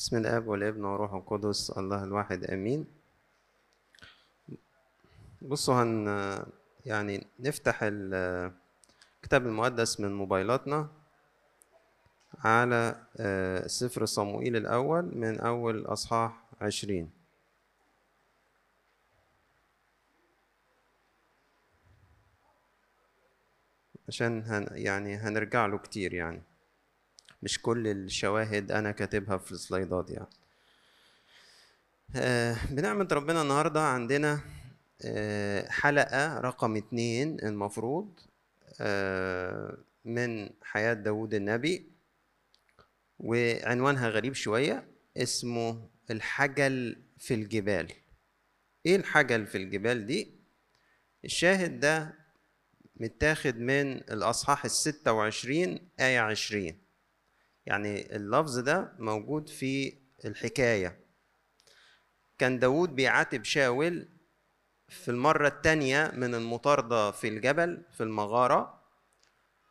بسم الاب والابن والروح القدس الله الواحد امين. بصوا هن يعني نفتح ال- الكتاب المقدس من موبايلاتنا على آه، سفر صموئيل الأول من أول أصحاح عشرين. عشان هن يعني هنرجع له كتير يعني. مش كل الشواهد أنا كاتبها في السلايدات يعني. آه، بنعمة ربنا النهاردة عندنا آه، حلقة رقم اتنين المفروض آه، من حياة داود النبي وعنوانها غريب شوية اسمه الحجل في الجبال. إيه الحجل في الجبال دي؟ الشاهد ده متاخد من الأصحاح الستة وعشرين آية عشرين. يعني اللفظ ده موجود في الحكاية. كان داود بيعاتب شاول في المرة التانية من المطاردة في الجبل في المغارة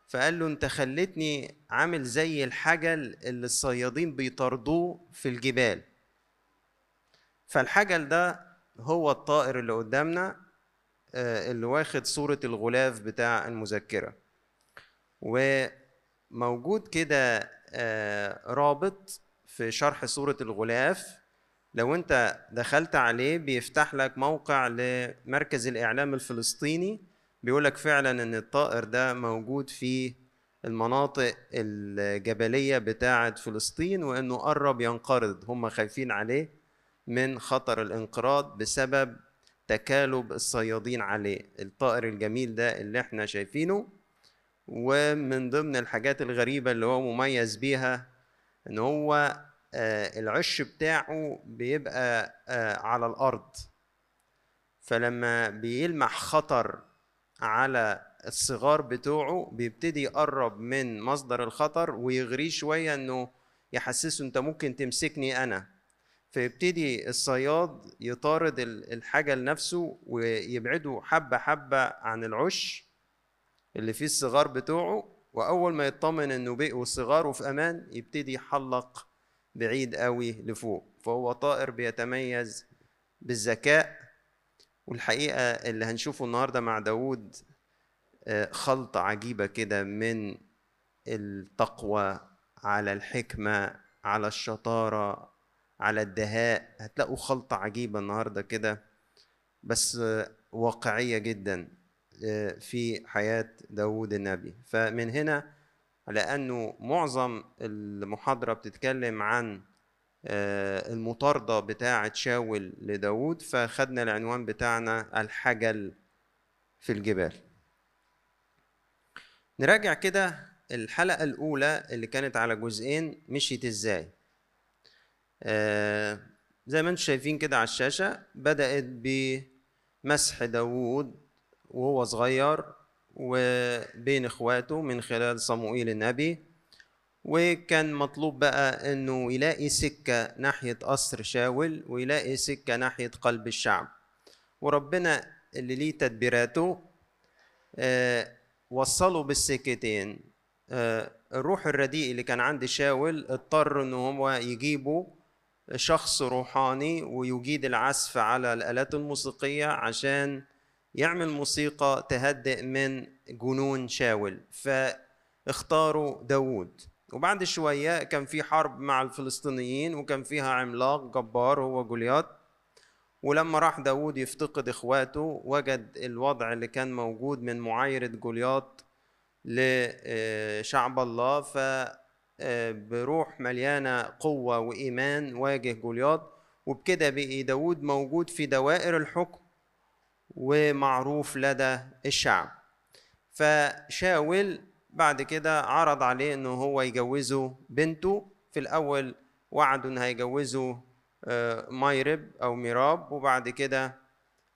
فقال له أنت خلتني عامل زي الحجل اللي الصيادين بيطاردوه في الجبال. فالحجل ده هو الطائر اللي قدامنا آه، اللي واخد صورة الغلاف بتاع المذكرة. وموجود كده رابط في شرح صورة الغلاف. لو انت دخلت عليه بيفتح لك موقع لمركز الإعلام الفلسطيني بيقولك فعلا إن الطائر ده موجود في المناطق الجبلية بتاعة فلسطين وإنه قرب ينقرض. هم خايفين عليه من خطر الانقراض بسبب تكالب الصيادين عليه. الطائر الجميل ده اللي إحنا شايفينه ومن ضمن الحاجات الغريبة اللي هو مميز بيها إن هو آه، العش بتاعه بيبقى آه، على الأرض. فلما بيلمح خطر على الصغار بتوعه بيبتدي يقرب من مصدر الخطر ويغريه شوية إنه يحسسه أنت ممكن تمسكني أنا. فيبتدي الصياد يطارد ال- الحاجة لنفسه ويبعده حبة حبة عن العش. اللي فيه الصغار بتوعه وأول ما يطمن إنه بقوا صغاره في أمان يبتدي يحلق بعيد قوي لفوق. فهو طائر بيتميز بالذكاء والحقيقة اللي هنشوفه النهاردة مع داود آه، خلطة عجيبة كده من التقوى على الحكمة على الشطارة على الدهاء. هتلاقوا خلطة عجيبة النهاردة كده بس آه، واقعية جدا. في حياة داود النبي. فمن هنا لأنه معظم المحاضرة بتتكلم عن آه، المطاردة بتاعة شاول لداود فخدنا العنوان بتاعنا الحجل في الجبال. نراجع كده الحلقة الأولى اللي كانت على جزئين مشيت إزاي. آه، زي ما أنتم شايفين كده على الشاشة بدأت بمسح داوود وهو صغير وبين إخواته من خلال صموئيل النبي. وكان مطلوب بقى إنه يلاقي سكة ناحية قصر شاول ويلاقي سكة ناحية قلب الشعب. وربنا اللي ليه تدبيراته آه، وصله بالسكتين. آه، الروح الرديء اللي كان عند شاول اضطر إن هو يجيبه شخص روحاني ويجيد العزف على الآلات الموسيقية عشان يعمل موسيقى تهدئ من جنون شاول فاختاروا داوود. وبعد شوية كان في حرب مع الفلسطينيين وكان فيها عملاق جبار هو جوليات ولما راح داود يفتقد إخواته وجد الوضع اللي كان موجود من معايرة جولياط لشعب الله ف آه، بروح مليانة قوة وإيمان واجه جولياط. وبكده بقي داود موجود في دوائر الحكم. ومعروف لدى الشعب. فشاول بعد كده عرض عليه إنه هو يجوزه بنته. في الأول وعدوا ان هيجوزه آه، مايرب أو ميراب. وبعد كده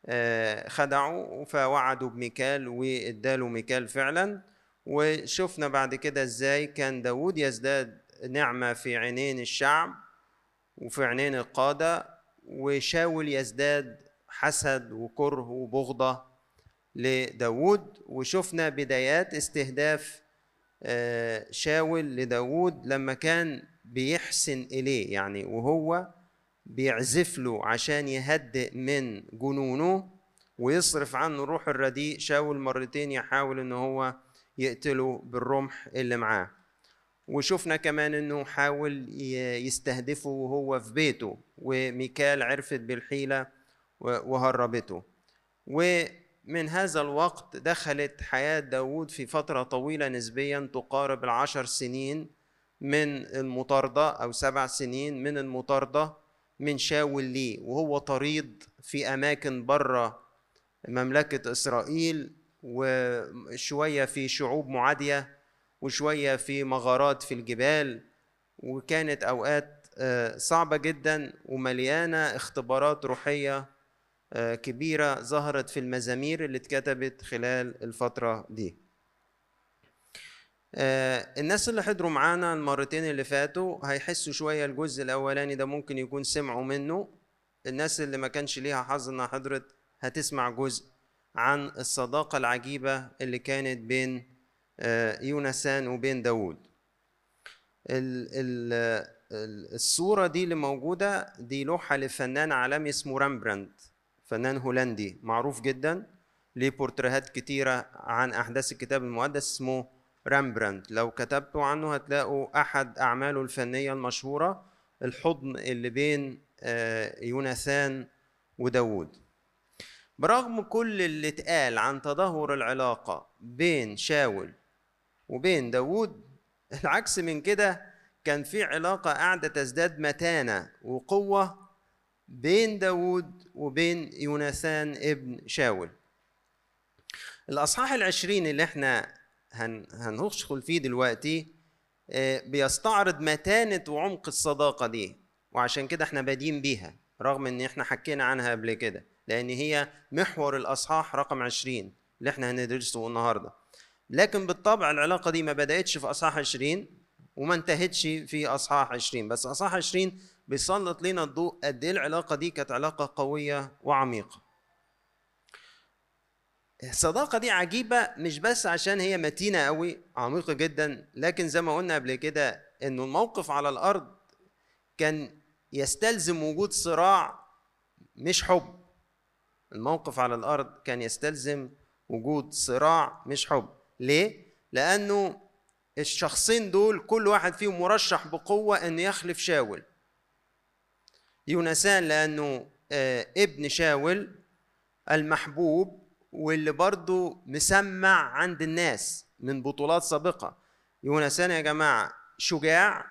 آه، خدعوا فوعدوا بميكال واداله ميكال فعلا. وشفنا بعد كده إزاي كان داود يزداد نعمة في عينين الشعب وفي عينين القادة. وشاول يزداد حسد وكره وبغضة لداود وشفنا بدايات استهداف آه، شاول لداود لما كان بيحسن إليه يعني وهو بيعزف له عشان يهدئ من جنونه ويصرف عنه الروح الرديء. شاول مرتين يحاول إن هو يقتله بالرمح اللي معاه. وشفنا كمان إنه حاول يستهدفه وهو في بيته. وميكال عرفت بالحيلة وهربته. ومن هذا الوقت دخلت حياة داود في فترة طويلة نسبيا تقارب العشر سنين من المطاردة أو سبع سنين من المطاردة من شاول ليه وهو طريد في أماكن بره مملكة إسرائيل وشوية في شعوب معادية وشوية في مغارات في الجبال وكانت أوقات آه، صعبة جدا ومليانة اختبارات روحية كبيرة ظهرت في المزامير اللي اتكتبت خلال الفترة دي. آه، الناس اللي حضروا معانا المرتين اللي فاتوا هيحسوا شوية الجزء الأولاني ده ممكن يكون سمعوا منه. الناس اللي ما كانش ليها حظ إنها حضرت هتسمع جزء عن الصداقة العجيبة اللي كانت بين آه، يونسان وبين داود الصورة دي اللي موجودة دي لوحة لفنان عالمي اسمه رامبراند. فنان هولندي معروف جدا ليه بورتريهات كتيرة عن أحداث الكتاب المقدس اسمه رامبراند. لو كتبتوا عنه هتلاقوا أحد أعماله الفنية المشهورة الحضن اللي بين آه، يوناثان وداود برغم كل اللي اتقال عن تدهور العلاقة بين شاول وبين داود العكس من كده كان في علاقة قاعدة تزداد متانة وقوة بين داود وبين يوناثان ابن شاول. الأصحاح العشرين اللي إحنا هن هندخل فيه دلوقتي آه، بيستعرض متانة وعمق الصداقة دي وعشان كده إحنا بادين بيها رغم إن إحنا حكينا عنها قبل كده لأن هي محور الأصحاح رقم 20 اللي إحنا هندرسه النهارده. لكن بالطبع العلاقة دي ما بدأتش في أصحاح 20 وما انتهتش في أصحاح 20 بس أصحاح 20 بيسلط لنا الضوء قد إيه العلاقة دي كانت علاقة قوية وعميقة. الصداقة دي عجيبة مش بس عشان هي متينة قوي عميقة جدا لكن زي ما قلنا قبل كده إنه الموقف على الأرض كان يستلزم وجود صراع مش حب. الموقف على الأرض كان يستلزم وجود صراع مش حب. ليه؟ لأنه الشخصين دول كل واحد فيهم مرشح بقوة إنه يخلف شاول. يونسان لأنه آه، ابن شاول المحبوب واللي برضه مسمع عند الناس من بطولات سابقة. يونسان يا جماعة شجاع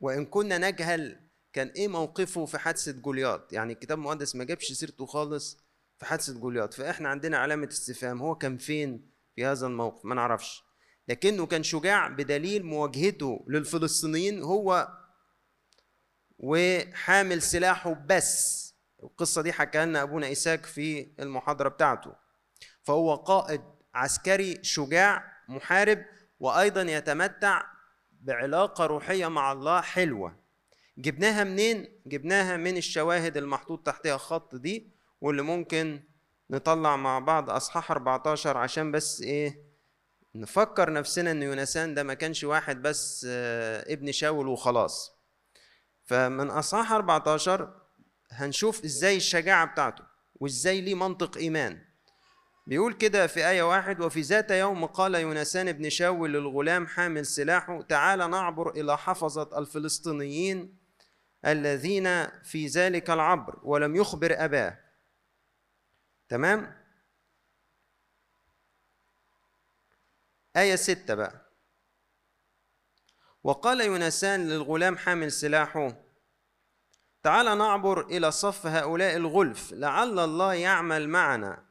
وإن كنا نجهل كان إيه موقفه في حادثة جولياط؟ يعني الكتاب المقدس ما جابش سيرته خالص في حادثة جولياط. فإحنا عندنا علامة استفهام هو كان فين في هذا الموقف؟ ما نعرفش. لكنه كان شجاع بدليل مواجهته للفلسطينيين هو وحامل سلاحه بس. القصة دي حكى لنا أبونا إيساك في المحاضرة بتاعته. فهو قائد عسكري شجاع محارب وأيضا يتمتع بعلاقة روحية مع الله حلوة. جبناها منين؟ جبناها من الشواهد المحطوط تحتها خط دي واللي ممكن نطلع مع بعض أصحاح 14 عشان بس إيه نفكر نفسنا إن يونسان ده ما كانش واحد بس آه، ابن شاول وخلاص. فمن اصحاح 14 هنشوف إزاي الشجاعة بتاعته وإزاي ليه منطق إيمان. بيقول كده في آية واحد وفي ذات يوم قال يونسان بن شاول للغلام حامل سلاحه تعال نعبر إلى حفظة الفلسطينيين الذين في ذلك العبر ولم يخبر أباه. تمام؟ آية ستة بقى. وقال يونسان للغلام حامل سلاحه تعال نعبر إلى صف هؤلاء الغلف لعل الله يعمل معنا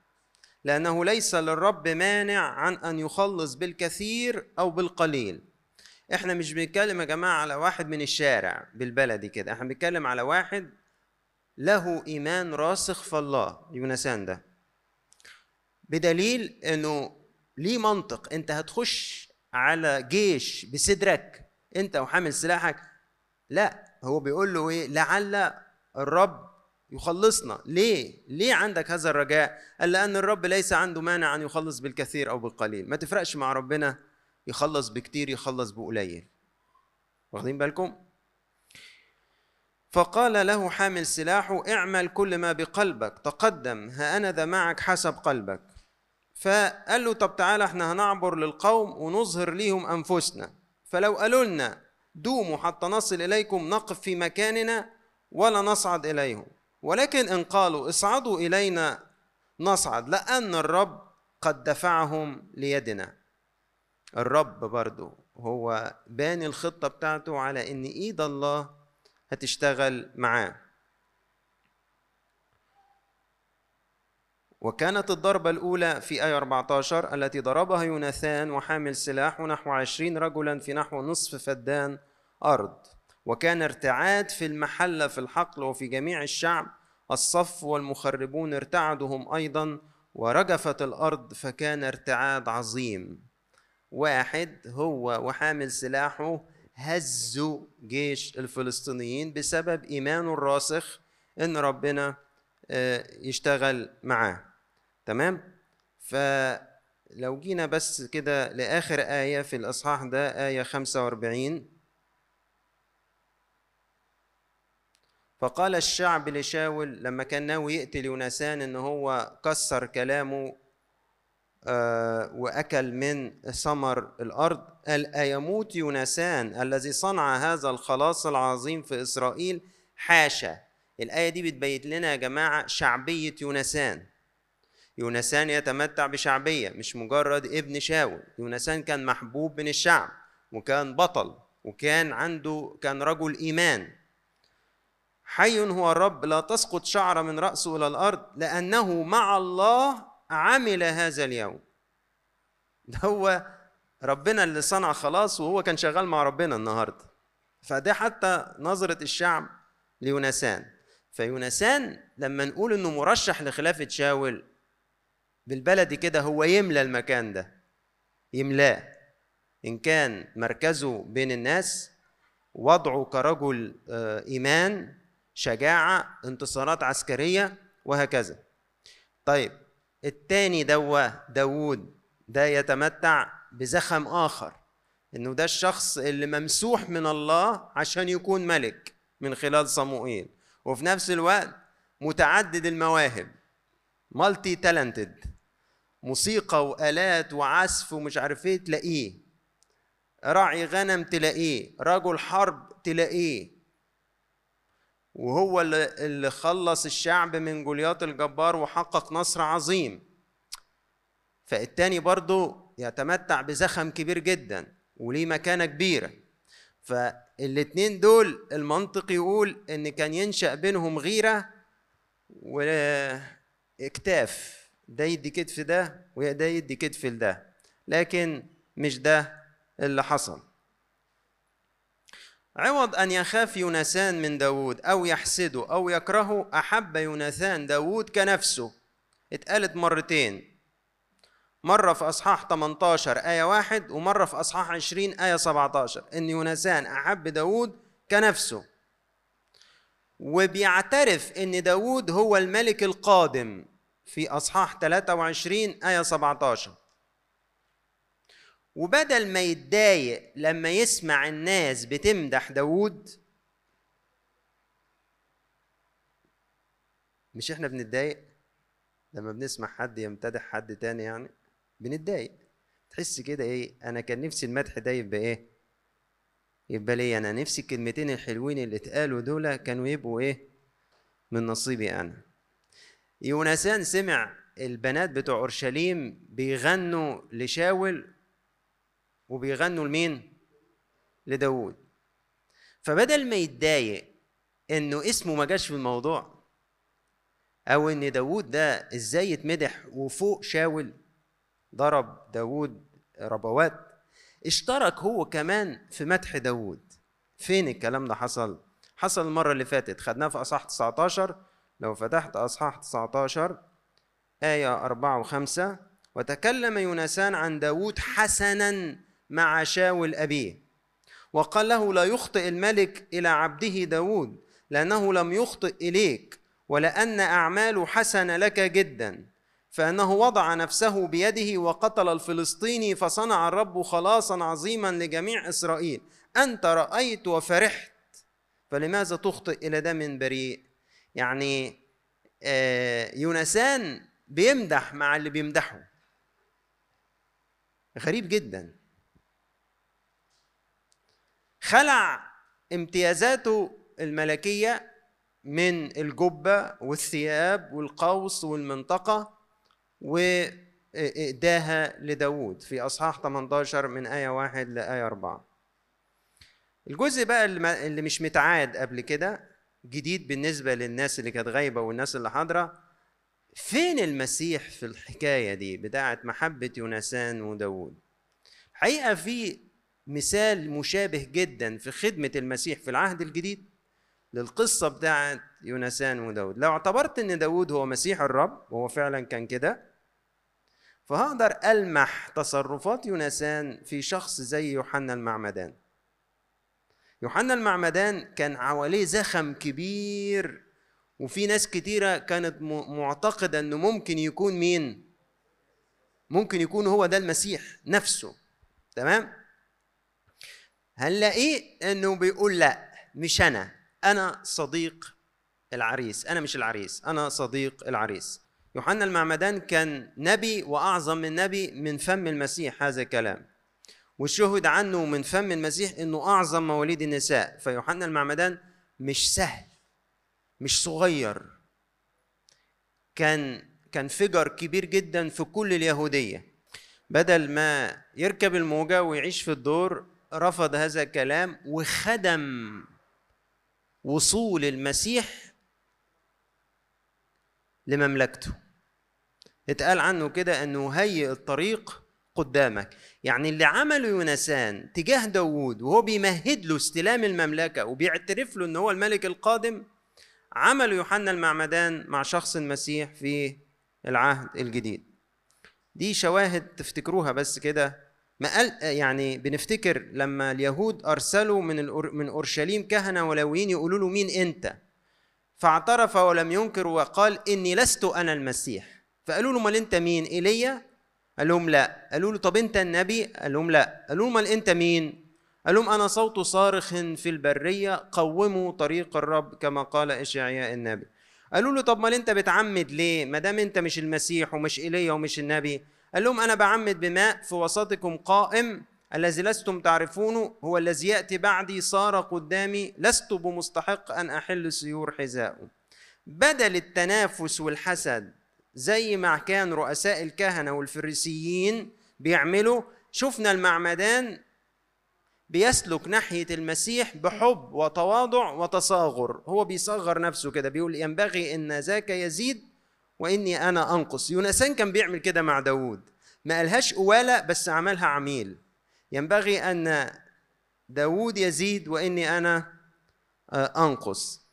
لأنه ليس للرب مانع عن أن يخلص بالكثير أو بالقليل. إحنا مش بنتكلم يا جماعة على واحد من الشارع بالبلدي كده إحنا بنتكلم على واحد له إيمان راسخ في الله يونسان ده. بدليل إنه ليه منطق أنت هتخش على جيش بصدرك أنت وحامل سلاحك. لا هو بيقول له إيه؟ لعل الرب يخلصنا. ليه؟ ليه عندك هذا الرجاء؟ قال لأن الرب ليس عنده مانع أن يخلص بالكثير أو بالقليل. ما تفرقش مع ربنا يخلص بكتير يخلص بقليل. واخدين بالكم؟ فقال له حامل سلاحه اعمل كل ما بقلبك. تقدم ها أنا ذا معك حسب قلبك. فقال له طب تعالى إحنا هنعبر للقوم ونظهر ليهم أنفسنا. فلو قالوا لنا دوموا حتى نصل إليكم نقف في مكاننا ولا نصعد إليهم ولكن إن قالوا اصعدوا إلينا نصعد لأن الرب قد دفعهم ليدنا. الرب برضو هو باني الخطة بتاعته على إن إيد الله هتشتغل معاه. وكانت الضربة الأولى في آية 14 التي ضربها يوناثان وحامل سلاح نحو عشرين رجلا في نحو نصف فدان أرض. وكان ارتعاد في المحلة في الحقل وفي جميع الشعب. الصف والمخربون ارتعدهم أيضا ورجفت الأرض فكان ارتعاد عظيم. واحد هو وحامل سلاحه هزوا جيش الفلسطينيين بسبب إيمانه الراسخ إن ربنا آه، يشتغل معاه. تمام؟ فلو جينا بس كده لآخر آية في الإصحاح ده آية 45 فقال الشعب لشاول لما كان ناوي يقتل يونسان إن هو كسر كلامه آه، وأكل من ثمر الأرض قال أيموت يونسان الذي صنع هذا الخلاص العظيم في إسرائيل؟ حاشا. الآية دي بتبين لنا يا جماعة شعبية يونسان يونسان يتمتع بشعبية مش مجرد ابن شاول. يونسان كان محبوب من الشعب وكان بطل وكان عنده كان رجل إيمان. حي هو الرب لا تسقط شعرة من رأسه إلى الأرض لأنه مع الله عمل هذا اليوم. ده هو ربنا اللي صنع خلاص وهو كان شغال مع ربنا النهارده. فده حتى نظرة الشعب ليونسان. فيونسان لما نقول إنه مرشح لخلافة شاول بالبلدي كده هو يملى المكان ده. يملاه. إن كان مركزه بين الناس وضعه كرجل آه، إيمان شجاعة انتصارات عسكرية وهكذا. طيب التاني دوا داوود ده يتمتع بزخم آخر. إنه ده الشخص اللي ممسوح من الله عشان يكون ملك من خلال صموئيل. وفي نفس الوقت متعدد المواهب. مالتي تالنتد موسيقى وآلات وعزف ومش عارف إيه تلاقيه. راعي غنم تلاقيه رجل حرب تلاقيه. وهو اللي خلص الشعب من جولياط الجبار وحقق نصر عظيم. فالتاني برضه يتمتع بزخم كبير جدا وليه مكانة كبيرة. فالاتنين دول المنطق يقول إن كان ينشأ بينهم غيرة واكتاف ده يدي كتف ده وده يدي كتف لده لكن مش ده اللي حصل. عوض أن يخاف يونسان من داود أو يحسده أو يكرهه أحب يونسان داود كنفسه. اتقالت مرتين. مرة في أصحاح 18 آية واحد ومرة في أصحاح 20 آية 17 إن يونسان أحب داود كنفسه. وبيعترف إن داود هو الملك القادم. في أصحاح 23 آية 17 وبدل ما يتضايق لما يسمع الناس بتمدح داوود مش إحنا بنتضايق؟ لما بنسمع حد يمتدح حد تاني يعني بنتضايق. تحس كده إيه؟ أنا كان نفسي المدح ده يبقى إيه؟ يبقى ليه أنا. نفسي الكلمتين الحلوين اللي اتقالوا دول كانوا يبقوا إيه؟ من نصيبي أنا. يونسان سمع البنات بتوع أورشليم بيغنوا لشاول وبيغنوا لمين؟ لداود فبدل ما يتضايق إنه اسمه ما جاش في الموضوع أو إن داود ده إزاي يتمدح وفوق شاول ضرب داود ربوات اشترك هو كمان في مدح داود فين الكلام ده حصل؟ حصل المرة اللي فاتت. خدناه في أصحاح 19 لو فتحت أصحاح 19 آية أربعة وخمسة وتكلم يونسان عن داود حسنا مع شاول أبيه وقال له لا يخطئ الملك إلى عبده داود لأنه لم يخطئ إليك ولأن أعماله حسنة لك جدا فأنه وضع نفسه بيده وقتل الفلسطيني فصنع الرب خلاصا عظيما لجميع إسرائيل. أنت رأيت وفرحت فلماذا تخطئ إلى دم بريء؟ يعني آه، يونسان بيمدح مع اللي بيمدحه. غريب جدا. خلع امتيازاته الملكية من الجبة والثياب والقوس والمنطقة وإداها لداود في أصحاح 18 من آية 1 لآية 4 الجزء بقى اللي مش متعاد قبل كده جديد بالنسبة للناس اللي كانت غايبة والناس اللي حاضرة. فين المسيح في الحكاية دي بتاعة محبة يونسان وداود حقيقة في مثال مشابه جدا في خدمة المسيح في العهد الجديد للقصة بتاعت يونسان وداود لو اعتبرت إن داود هو مسيح الرب وهو فعلا كان كده فهقدر ألمح تصرفات يونسان في شخص زي يوحنا المعمدان. يوحنا المعمدان كان حواليه زخم كبير وفي ناس كتيرة كانت معتقدة إنه ممكن يكون مين؟ ممكن يكون هو ده المسيح نفسه. تمام؟ هنلاقيه إنه بيقول لأ مش أنا أنا صديق العريس أنا مش العريس أنا صديق العريس. يوحنا المعمدان كان نبي وأعظم من نبي من فم المسيح هذا الكلام. وشهد عنه من فم المسيح إنه أعظم مواليد النساء. فيوحنا المعمدان مش سهل مش صغير. كان كان فجر كبير جدا في كل اليهودية. بدل ما يركب الموجة ويعيش في الدور رفض هذا الكلام وخدم وصول المسيح لمملكته. اتقال عنه كده إنه هيئ الطريق قدامك. يعني اللي عمله يونسان تجاه داوود وهو بيمهد له استلام المملكة وبيعترف له إن هو الملك القادم عمله يوحنا المعمدان مع شخص المسيح في العهد الجديد. دي شواهد تفتكروها بس كده. ما قال يعني بنفتكر لما اليهود أرسلوا من من أورشليم كهنة ولويين يقولوا له مين أنت؟ فاعترف ولم ينكر وقال إني لست أنا المسيح. فقالوا له أمال أنت مين؟ إيليا؟ قال لهم لا. قالوا له طب أنت النبي؟ قال لهم لا. قالوا أمال أنت مين؟ قال لهم أنا صوت صارخ في البرية قوموا طريق الرب كما قال إشعياء النبي. قالوا له طب أمال أنت بتعمد ليه؟ ما دام أنت مش المسيح ومش إيليا ومش النبي. قال لهم أنا بعمد بماء في وسطكم قائم الذي لستم تعرفونه هو الذي يأتي بعدي صار قدامي لست بمستحق أن أحل سيور حذائه بدل التنافس والحسد زي ما كان رؤساء الكهنة والفريسيين بيعملوا. شفنا المعمدان بيسلك ناحية المسيح بحب وتواضع وتصاغر. هو بيصغر نفسه كده بيقول ينبغي إن ذاك يزيد وإني أنا أنقص. يونسان كان بيعمل كده مع داوود. ما قالهاش قواله بس عملها عميل. ينبغي أن داوود يزيد وإني أنا آه، أنقص.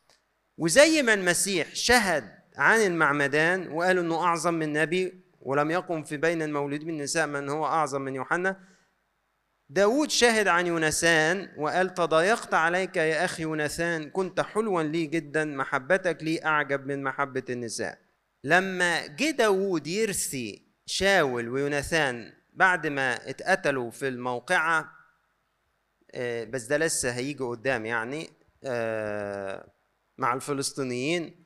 وزي ما المسيح شهد عن المعمدان وقالوا إنه أعظم من نبي ولم يقم في بين المولود من النساء من هو أعظم من يوحنا. داود شهد عن يونسان وقال تضايقت عليك يا أخي يونسان كنت حلوا لي جدا محبتك لي أعجب من محبة النساء. لما جه داود يرثي شاول ويوناثان بعد ما اتقتلوا في الموقعة آه، بس ده لسه هيجي قدام يعني آه، مع الفلسطينيين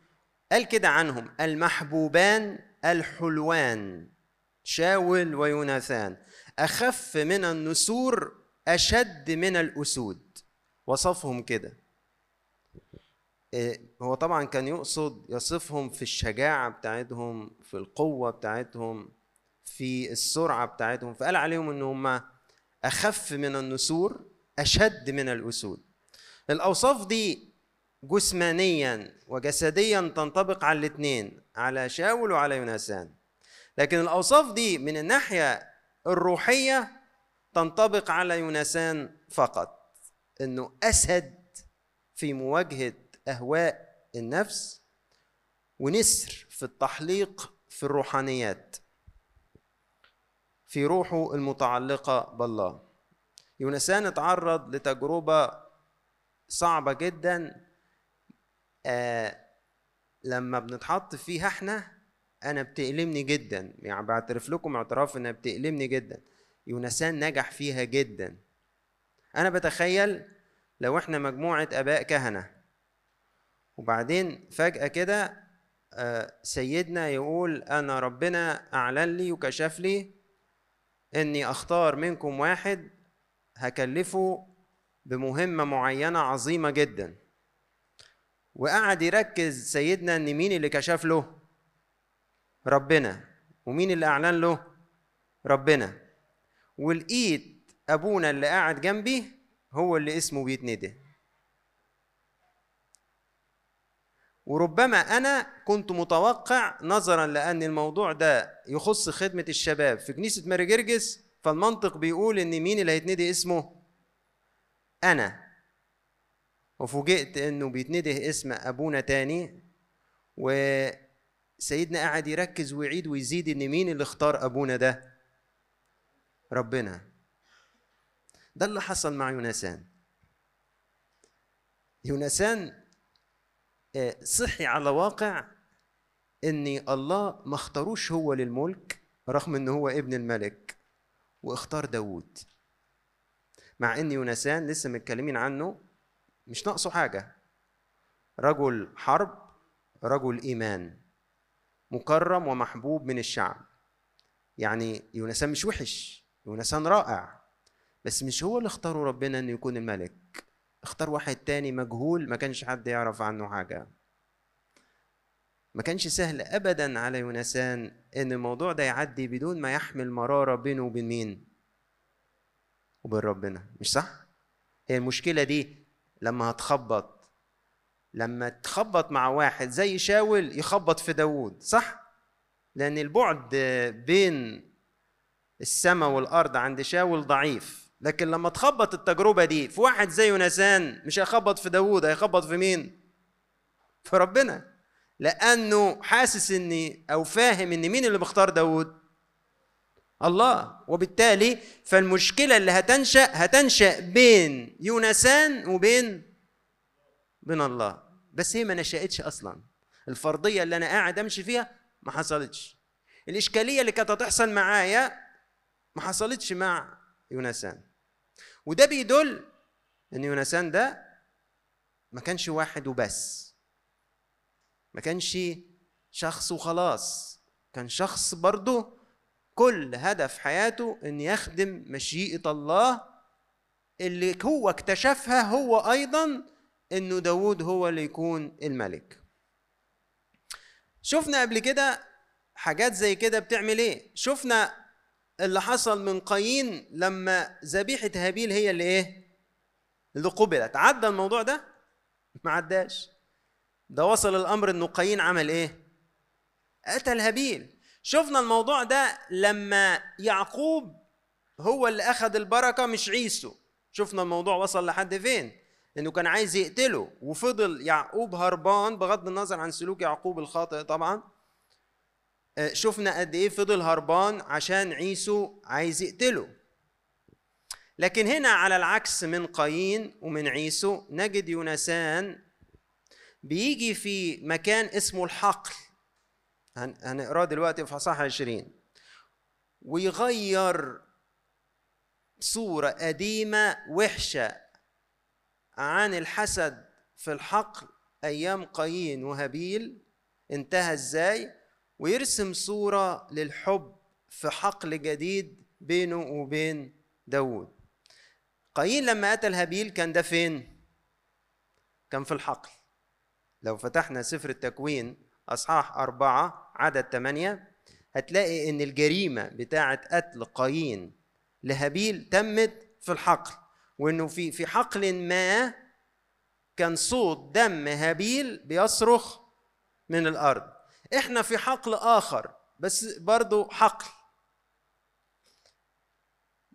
قال كده عنهم المحبوبان الحلوان شاول ويوناثان أخف من النسور أشد من الأسود. وصفهم كده. إيه، هو طبعا كان يقصد يصفهم في الشجاعة بتاعتهم في القوة بتاعتهم في السرعة بتاعتهم. فقال عليهم إن هم أخف من النسور أشد من الأسود. الأوصاف دي جسمانيا وجسديا تنطبق على الاثنين على شاول وعلى يونسان لكن الأوصاف دي من الناحية الروحية تنطبق على يونسان فقط إنه أسد في مواجهة أهواء النفس ونسر في التحليق في الروحانيات في روحه المتعلقة بالله. يونسان اتعرض لتجربة صعبة جدا آه لما بنتحط فيها إحنا أنا بتألمني جدا. يعني بعترف لكم اعتراف إنها بتألمني جدا. يونسان نجح فيها جدا. أنا بتخيل لو إحنا مجموعة آباء كهنة. وبعدين فجأة كده آه، سيدنا يقول أنا ربنا أعلن لي وكشف لي إني أختار منكم واحد هكلفه بمهمة معينة عظيمة جدا. وقعد يركز سيدنا إن مين اللي كشف له؟ ربنا. ومين اللي أعلن له؟ ربنا. ولقيت أبونا اللي قاعد جنبي هو اللي اسمه بيتندى. وربما أنا كنت متوقع نظرا لأن الموضوع ده يخص خدمة الشباب في كنيسة ماري جرجس فالمنطق بيقول إن مين اللي هيتندي اسمه؟ أنا. وفوجئت إنه بيتنده اسم أبونا تاني وسيدنا قاعد يركز ويعيد ويزيد إن مين اللي اختار أبونا ده؟ ربنا. ده اللي حصل مع يونسان يونسان آه، صحي على واقع إن الله ما اختاروش هو للملك رغم ان هو ابن الملك واختار داوود. مع إن يونسان لسه متكلمين عنه مش ناقصه حاجة. رجل حرب رجل إيمان. مكرم ومحبوب من الشعب. يعني يونسان مش وحش يونسان رائع. بس مش هو اللي اختاره ربنا إنه يكون الملك. اختار واحد تاني مجهول ما كانش حد يعرف عنه حاجة. ما كانش سهل ابدا على يونسان إن الموضوع ده يعدي بدون ما يحمل مرارة بينه وبين مين؟ وبين ربنا مش صح؟ هي المشكلة دي لما هتخبط لما تخبط مع واحد زي شاول يخبط في داوود صح؟ لأن البعد بين السماء والأرض عند شاول ضعيف لكن لما تخبط التجربة دي في واحد زي يونسان مش هيخبط في داوود هيخبط في مين؟ في ربنا. لأنه حاسس ان أو فاهم إن مين اللي بيختار داوود؟ الله. وبالتالي فالمشكلة اللي هتنشأ هتنشأ بين يونسان وبين بين الله. بس هي ما نشأتش أصلا. الفرضية اللي أنا قاعد أمشي فيها ما حصلتش. الإشكالية اللي كانت هتحصل معايا ما حصلتش مع يونسان. وده بيدل إن يونسان ده ما كانش واحد وبس. ما كانش شخص وخلاص. كان شخص برضه كل هدف حياته إن يخدم مشيئة الله اللي هو اكتشفها هو أيضا إنه داود هو اللي يكون الملك شفنا قبل كده حاجات زي كده بتعمل إيه شفنا اللي حصل من قايين لما ذبيحة هابيل هي اللي إيه؟ اللي قبلت عدى الموضوع ده؟ ما عداش ده وصل الأمر إنه قايين عمل إيه؟ قتل هابيل شفنا الموضوع ده لما يعقوب هو اللي أخذ البركة مش عيسو. شفنا الموضوع وصل لحد فين؟ إنه كان عايز يقتله. وفضل يعقوب هربان بغض النظر عن سلوك يعقوب الخاطئ طبعا. آه، شفنا قد إيه فضل هربان عشان عيسو عايز يقتله. لكن هنا على العكس من قايين ومن عيسو نجد يونسان بيجي في مكان اسمه الحقل. هنقراه دلوقتي في اصحاح 20 ويغير صورة قديمة وحشة عن الحسد في الحقل أيام قايين وهابيل انتهى إزاي؟ ويرسم صورة للحب في حقل جديد بينه وبين داود قايين لما قتل هابيل كان ده فين؟ كان في الحقل. لو فتحنا سفر التكوين أصحاح أربعة عدد ثمانية هتلاقي إن الجريمة بتاعة قتل قايين لهابيل تمت في الحقل وإنه في في حقل ما كان صوت دم هابيل بيصرخ من الأرض. إحنا في حقل آخر بس برضو حقل.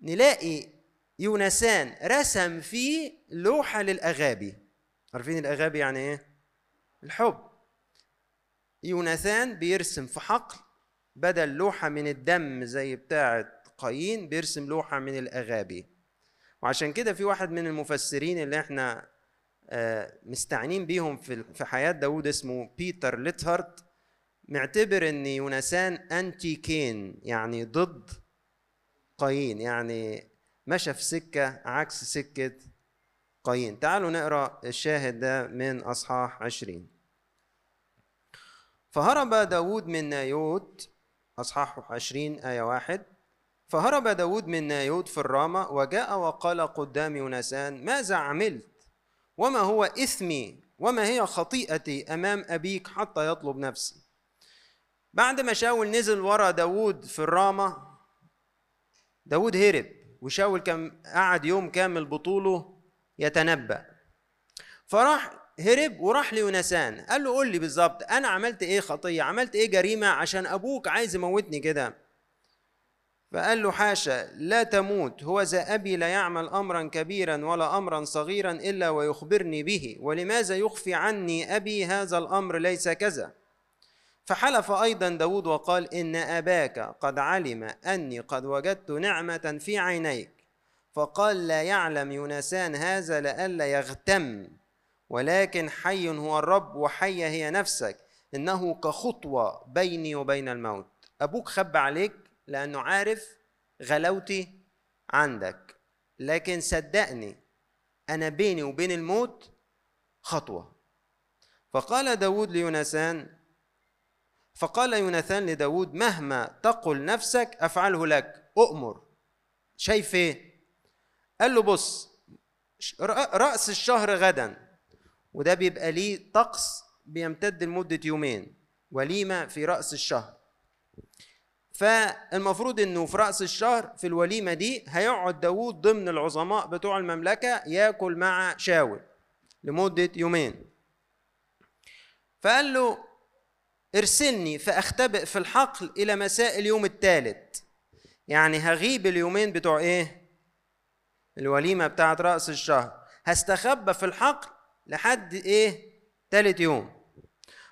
نلاقي يونسان رسم فيه لوحة للأغابي. عارفين الأغابي يعني إيه؟ الحب. يوناثان بيرسم في حقل بدل لوحة من الدم زي بتاعة قايين بيرسم لوحة من الأغابي. وعشان كده في واحد من المفسرين اللي إحنا آه، مستعنين بيهم في حياة داود اسمه بيتر ليتهارت معتبر إن يونسان anti Cain يعني ضد قايين يعني مشى في سكة عكس سكة قايين. تعالوا نقرأ الشاهد ده من أصحاح عشرين. فهرب داود من نايوت أصحاح عشرين آية واحد. فهرب داود من نايوت في الرامة وجاء وقال قدام يونسان ماذا عملت؟ وما هو إثمي؟ وما هي خطيئتي أمام أبيك حتى يطلب نفسي؟ بعد ما شاول نزل ورا داود في الرامة داود هرب وشاول كان قعد يوم كامل بطوله يتنبأ. فراح هرب وراح ليونسان. قال له قول لي بالظبط أنا عملت إيه خطية؟ عملت إيه جريمة؟ عشان أبوك عايز يموتني كده. فقال له حاشا لا تموت. هو ذا أبي لا يعمل أمرا كبيرا ولا أمرا صغيرا إلا ويخبرني به. ولماذا يخفي عني أبي هذا الأمر ليس كذا؟ فحلف أيضا داود وقال إن أباك قد علم أني قد وجدت نعمة في عينيك. فقال لا يعلم يونسان هذا لئلا يغتم. ولكن حي هو الرب وحية هي نفسك. إنه كخطوة بيني وبين الموت. أبوك خب عليك لأنه عارف غلاوتي عندك. لكن صدقني أنا بيني وبين الموت خطوة. فقال داود ليونسان فقال يوناثان لداود مهما تقل نفسك أفعله لك. أؤمر. شايف إيه؟ قال له بص رأس الشهر غدا. وده بيبقى ليه طقس بيمتد لمدة يومين وليمة في رأس الشهر. فالمفروض إنه في رأس الشهر في الوليمة دي هيقعد داوود ضمن العظماء بتوع المملكة ياكل مع شاول لمدة يومين. فقال له ارسلني فأختبئ في الحقل إلى مساء اليوم الثالث. يعني هغيب اليومين بتوع إيه؟ الوليمة بتاعت رأس الشهر. هستخبى في الحقل لحد إيه؟ تالت يوم.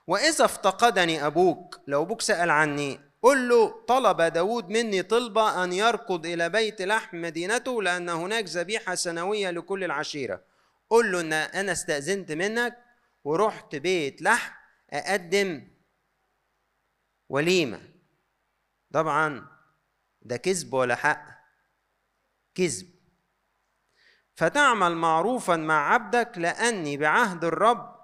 وإذا افتقدني أبوك لو أبوك سأل عني قل له طلب داود مني طلبة أن يركض إلى بيت لحم مدينته لأن هناك ذبيحة سنوية لكل العشيرة. قل له أن أنا استأذنت منك ورحت بيت لحم أقدم وليمة. طبعا ده كذب ولا حق؟ كذب. فتعمل معروفا مع عبدك لأني بعهد الرب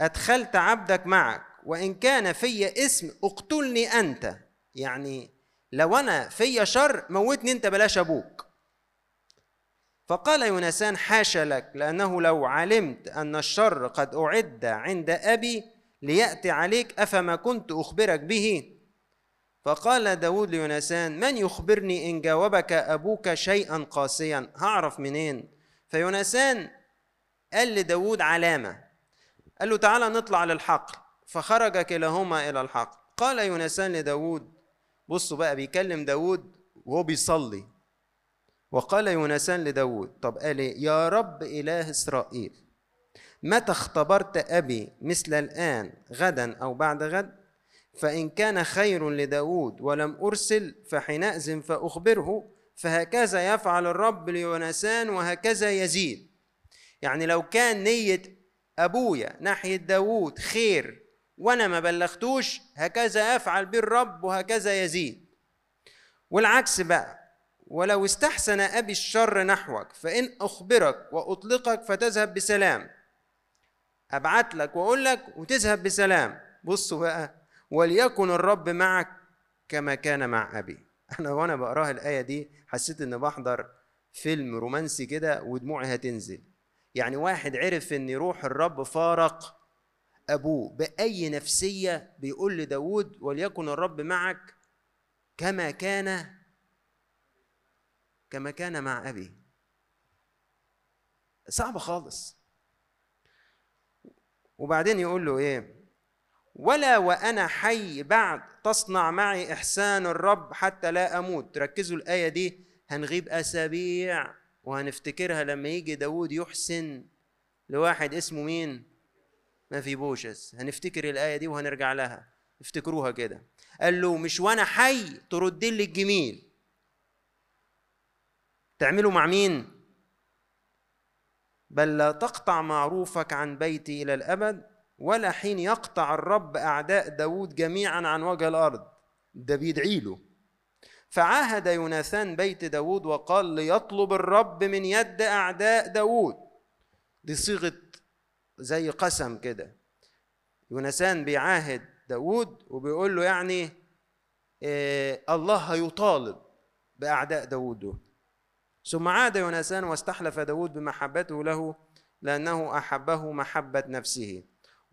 أدخلت عبدك معك. وإن كان في اسم اقتلني أنت يعني لو أنا في شر موتني أنت بلاش أبوك. فقال يونسان حاشا لك لأنه لو علمت أن الشر قد أعد عند أبي ليأتي عليك أفما كنت أخبرك به؟ فقال داود ليونسان من يخبرني إن جاوبك أبوك شيئا قاسيا؟ هعرف منين؟ فيونسان قال لداود علامة. قال له تعالى نطلع للحقل فخرج كلاهما إلى الحقل قال يونسان لداود بصوا بقى بيكلم داود وهو بيصلي. وقال يونسان لداود طب قال إيه؟ يا رب إله إسرائيل متى اختبرت أبي مثل الآن غدا أو بعد غد؟ فإن كان خير لداود ولم أرسل فحينئذ فأخبره فهكذا يفعل الرب ليونسان وهكذا يزيد. يعني لو كان نية أبويا ناحية داود خير وأنا ما بلغتوش هكذا يفعل به الرب وهكذا يزيد. والعكس بقى ولو استحسن أبي الشر نحوك فإن أخبرك وأطلقك فتذهب بسلام. أبعت لك وأقول لك وتذهب بسلام. بصوا بقى وليكن الرب معك كما كان مع أبي. أنا وأنا بقراها الآية دي حسيت إني بحضر فيلم رومانسي كده ودموعي هتنزل يعني واحد عرف إن روح الرب فارق أبوه بأي نفسية بيقول لداود وليكن الرب معك كما كان كما كان مع أبي. صعب خالص. وبعدين يقول له إيه؟ ولا وأنا حي بعد تصنع معي إحسان الرب حتى لا أموت. ركزوا الآية دي هنغيب أسابيع وهنفتكرها لما يجي داود يحسن لواحد اسمه مين؟ ما في بوشس هنفتكر الآية دي وهنرجع لها. افتكروها كده. قال له مش وأنا حي ترد لي الجميل تعمله مع مين؟ بل لا تقطع معروفك عن بيتي إلى الأبد. ولا حين يقطع الرب أعداء داود جميعا عن وجه الأرض. ده بيدعي له فعاهد يوناثان بيت داود وقال ليطلب الرب من يد أعداء داود. دي صيغة زي قسم كده. يونسان بيعاهد داود وبيقول له يعني إيه الله هيطالب بأعداء داود. دول ثم عاد يونسان واستحلف داود بمحبته له لأنه أحبه محبة نفسه.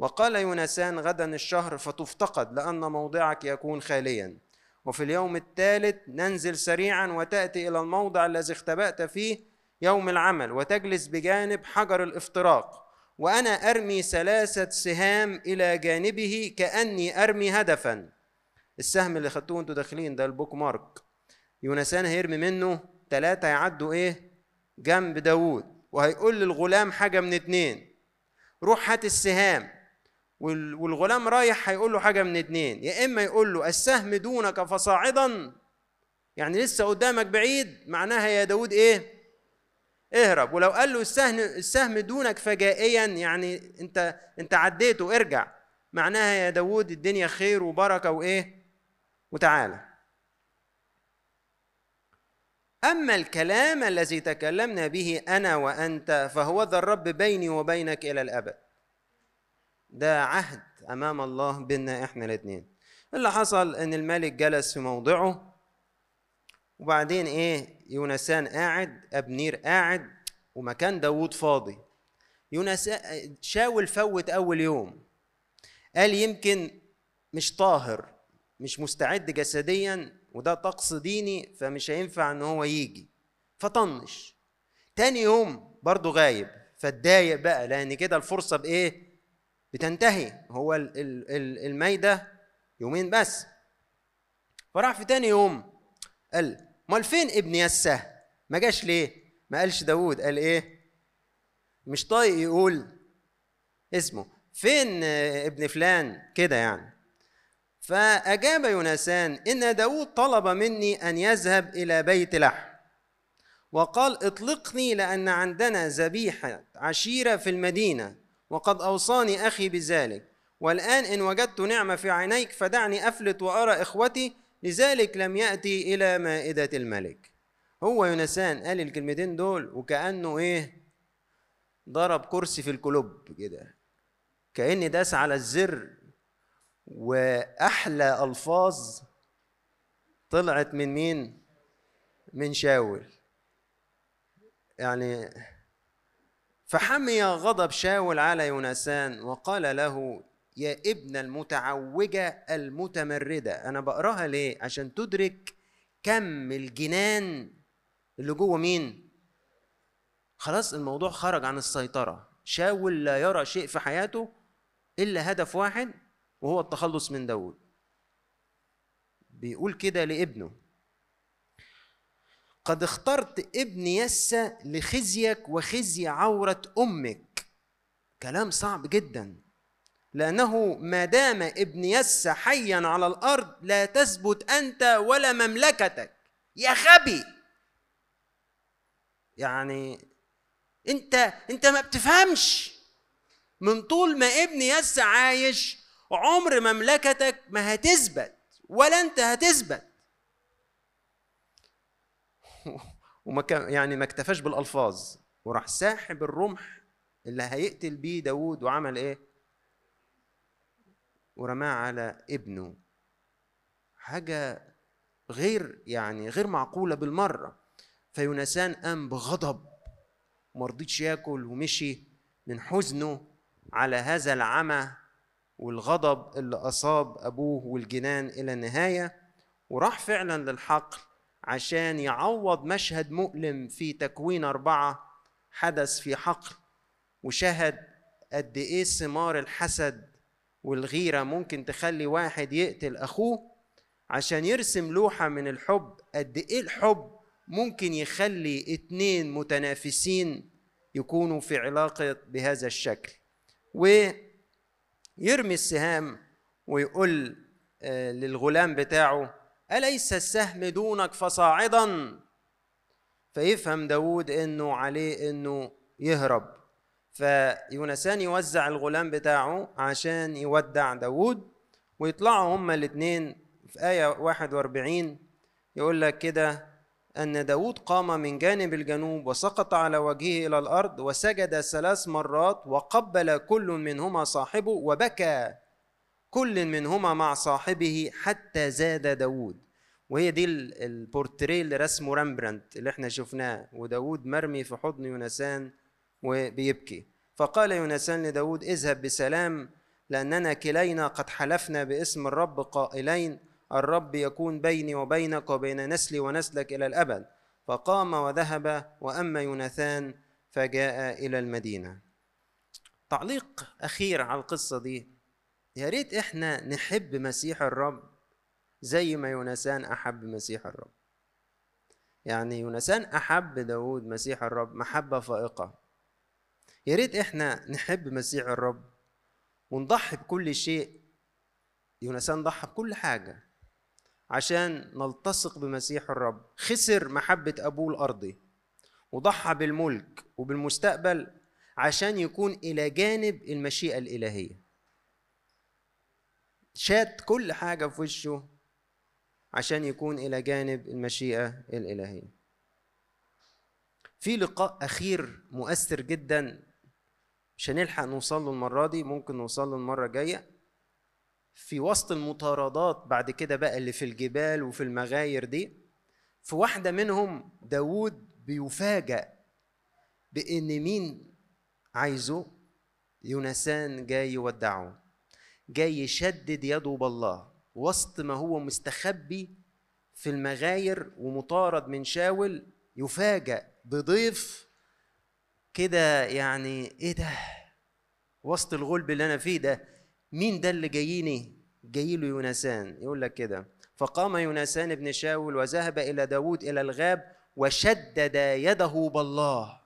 وقال يونسان غدا الشهر فتفتقد لأن موضعك يكون خاليا. وفي اليوم الثالث ننزل سريعا وتأتي إلى الموضع الذي اختبأت فيه يوم العمل وتجلس بجانب حجر الافتراق. وأنا أرمي ثلاثة سهام إلى جانبه كأني أرمي هدفا. السهم اللي خدتوه أنتوا داخلين ده البوك مارك. يونسان هيرمي منه. ثلاثة يعدوا إيه؟ جنب داوود. وهيقول للغلام حاجة من اتنين. روح هات السهام. والغلام رايح هيقول له حاجة من اتنين يا إما يقول له السهم دونك فصاعدا يعني لسه قدامك بعيد معناها يا داود إيه؟ اهرب. ولو قال له السهم السهم دونك فجائيا يعني أنت أنت عديته ارجع. معناها يا داود الدنيا خير وبركة وإيه؟ وتعالى. أما الكلام الذي تكلمنا به أنا وأنت فهو ذا الرب بيني وبينك إلى الأبد. ده عهد أمام الله بيننا إحنا الاثنين اللي حصل إن الملك جلس في موضعه وبعدين إيه يونسان قاعد أبنير قاعد ومكان داوود فاضي. يونسان شاول فوت أول يوم. قال يمكن مش طاهر مش مستعد جسديا وده طقس ديني فمش هينفع إن هو يجي. فطنش. تاني يوم برضه غايب. فاتضايق بقى لأن كده الفرصة بإيه؟ بتنتهي. هو الميده يومين بس. فراح في تاني يوم قال أمال فين ابن يسه؟ ما جاش ليه؟ ما قالش داوود قال إيه؟ مش طايق يقول اسمه. فين ابن فلان؟ كده يعني. فأجاب يونسان إن داود طلب مني أن يذهب إلى بيت لحم. وقال اطلقني لأن عندنا ذبيحة عشيرة في المدينة. وقد أوصاني أخي بذلك. والآن إن وجدت نعمة في عينيك فدعني أفلت وأرى إخوتي لذلك لم يأتي إلى مائدة الملك. هو يونسان قال الكلمتين دول وكأنه إيه؟ ضرب كرسي في الكلوب كده. كأني داس على الزر وأحلى ألفاظ طلعت من مين؟ من شاول. يعني فحمي غضب شاول على يونسان وقال له يا ابن المتعوجة المتمردة أنا بقراها ليه؟ عشان تدرك كم الجنان اللي جوه مين؟ خلاص الموضوع خرج عن السيطرة شاول لا يرى شيء في حياته إلا هدف واحد وهو التخلص من داود بيقول كده لابنه قد اخترت ابن يسى لخزيك وخزي عورة أمك. كلام صعب جدا. لأنه ما دام ابن يسى حيا على الأرض لا تثبت أنت ولا مملكتك. يا غبي! يعني أنت أنت ما بتفهمش. من طول ما ابن يسى عايش عمر مملكتك ما هتثبت ولا أنت هتثبت. وما كان يعني ما اكتفاش بالألفاظ. وراح ساحب الرمح اللي هيقتل بيه داوود وعمل إيه؟ ورماه على ابنه. حاجة غير يعني غير معقولة بالمرة. فيونسان قام بغضب. ومرضيش ياكل ومشي من حزنه على هذا العمى والغضب اللي أصاب أبوه والجنان إلى النهاية. وراح فعلا للحقل. عشان يعوض مشهد مؤلم في تكوين أربعة حدث في حقل وشهد قد إيه ثمار الحسد والغيرة ممكن تخلي واحد يقتل أخوه عشان يرسم لوحة من الحب قد إيه الحب ممكن يخلي اتنين متنافسين يكونوا في علاقة بهذا الشكل. ويرمي السهام ويقول للغلام بتاعه أليس السهم دونك فصاعدا؟ فيفهم داود إنه عليه إنه يهرب. فيونسان يوزع الغلام بتاعه عشان يودع داود ويطلعوا هما الاتنين في آية 41 يقول لك كده أن داود قام من جانب الجنوب وسقط على وجهه إلى الأرض وسجد ثلاث مرات وقبل كل منهما صاحبه وبكى. كل منهما مع صاحبه حتى زاد داود وهي دي البورتريه اللي رسمه رامبرانت اللي إحنا شفناه وداود مرمي في حضن يونسان وبيبكي. فقال يونسان لداود اذهب بسلام لأننا كلينا قد حلفنا باسم الرب قائلين الرب يكون بيني وبينك وبين نسلي ونسلك إلى الأبد. فقام وذهب وأما يوناثان فجاء إلى المدينة. تعليق أخير على القصة دي يا ريت إحنا نحب مسيح الرب زي ما يونسان أحب مسيح الرب. يعني يونسان أحب داود مسيح الرب محبة فائقة. يا ريت إحنا نحب مسيح الرب ونضحي بكل شيء. يونسان ضحى بكل حاجة عشان نلتصق بمسيح الرب. خسر محبة أبوه الأرضي وضحى بالملك وبالمستقبل عشان يكون إلى جانب المشيئة الإلهية. شات كل حاجة في وشه عشان يكون إلى جانب المشيئة الإلهية. في لقاء أخير مؤثر جدا مش هنلحق نوصل له المرة دي ممكن نوصل له المرة الجاية. في وسط المطاردات بعد كده بقى اللي في الجبال وفي المغاير دي في واحدة منهم داود بيفاجأ بإن مين عايزه؟ يونسان جاي يودعه. جاي يشدد يده بالله وسط ما هو مستخبي في المغاير ومطارد من شاول يفاجأ بضيف كده يعني إيه ده؟ وسط الغلب اللي أنا فيه ده مين ده اللي جاييني؟ جاي له يونسان يقول لك كده فقام يونسان بن شاول وذهب إلى داود إلى الغاب وشدد يده بالله.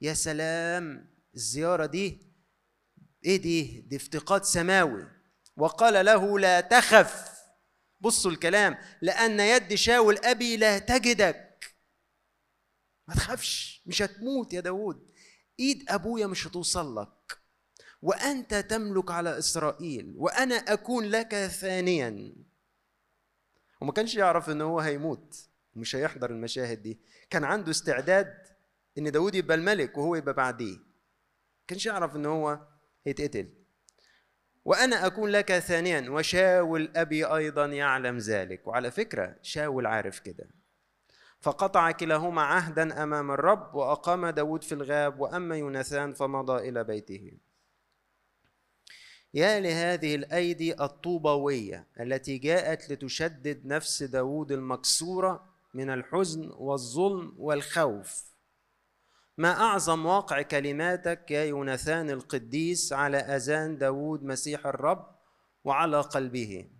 يا سلام الزيارة دي إيه دي؟ دي افتقاد سماوي. وقال له لا تخف. بصوا الكلام. لأن يد شاول أبي لا تجدك. ما تخافش مش هتموت يا داود إيد أبويا مش هتوصل لك. وأنت تملك على إسرائيل. وأنا أكون لك ثانيا. وما كانش يعرف إن هو هيموت. مش هيحضر المشاهد دي. كان عنده استعداد إن داود يبقى الملك وهو يبقى بعديه. كانش يعرف إن هو هيتقتل. وأنا اكون لك ثانيا وشاول أبي أيضا يعلم ذلك. وعلى فكرة شاول عارف كده. فقطع كلاهما عهدا أمام الرب وأقام داود في الغاب وأما يوناثان فمضى إلى بيته. يا لهذه الأيدي الطوبوية التي جاءت لتشدد نفس داود المكسورة من الحزن والظلم والخوف. ما أعظم واقع كلماتك يا يوناثان القديس على أذان داود مسيح الرب وعلى قلبه؟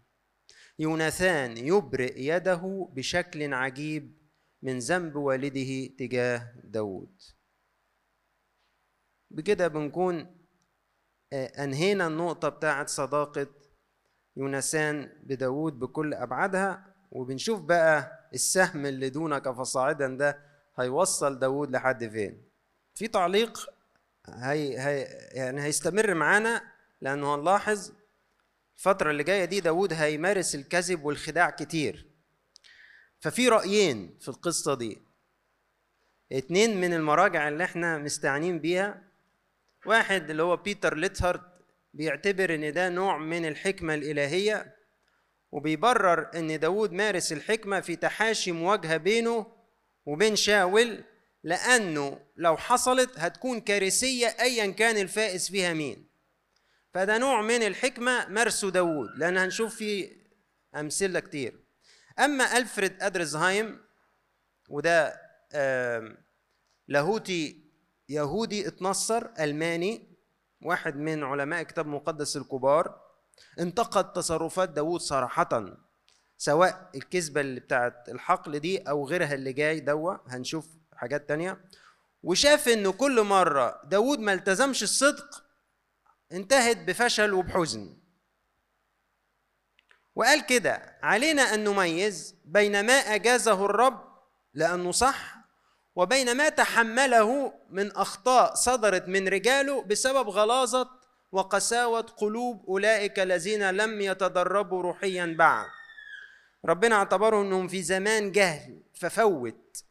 يوناثان يبرئ يده بشكل عجيب من ذنب والده تجاه داود. بكده بنكون آه، أنهينا النقطة بتاعت صداقة يونسان بداود بكل أبعادها وبنشوف بقى السهم اللي دونك فصاعدا ده هيوصل داود لحد فين. في تعليق هي هي يعني هيستمر معانا لأنه هنلاحظ الفترة اللي جاية دي داود هيمارس الكذب والخداع كتير. ففي رأيين في القصة دي. اتنين من المراجع اللي إحنا مستعنين بيها. واحد اللي هو بيتر ليتهارد بيعتبر إن ده نوع من الحكمة الإلهية وبيبرر إن داود مارس الحكمة في تحاشي مواجهة بينه وبين شاول لأنه لو حصلت هتكون كارثية أيا كان الفائز فيها مين. فده نوع من الحكمة مارسه داود لأن هنشوف فيه أمثلة كتير. أما ألفريد أدرزهايم وده لاهوتي يهودي اتنصر ألماني واحد من علماء كتاب مقدس الكبار انتقد تصرفات داوود صراحة سواء الكذبة اللي بتاعت الحقل دي أو غيرها اللي جاي دوا هنشوف حاجات تانية. وشاف انه كل مرة داوود ما التزمش الصدق انتهت بفشل وبحزن. وقال كده علينا أن نميز بين ما أجازه الرب لأنه صح وبين ما تحمله من أخطاء صدرت من رجاله بسبب غلاظة وقساوة قلوب أولئك الذين لم يتدربوا روحيا بعد. ربنا اعتبرهم انهم في زمان جهل ففوت.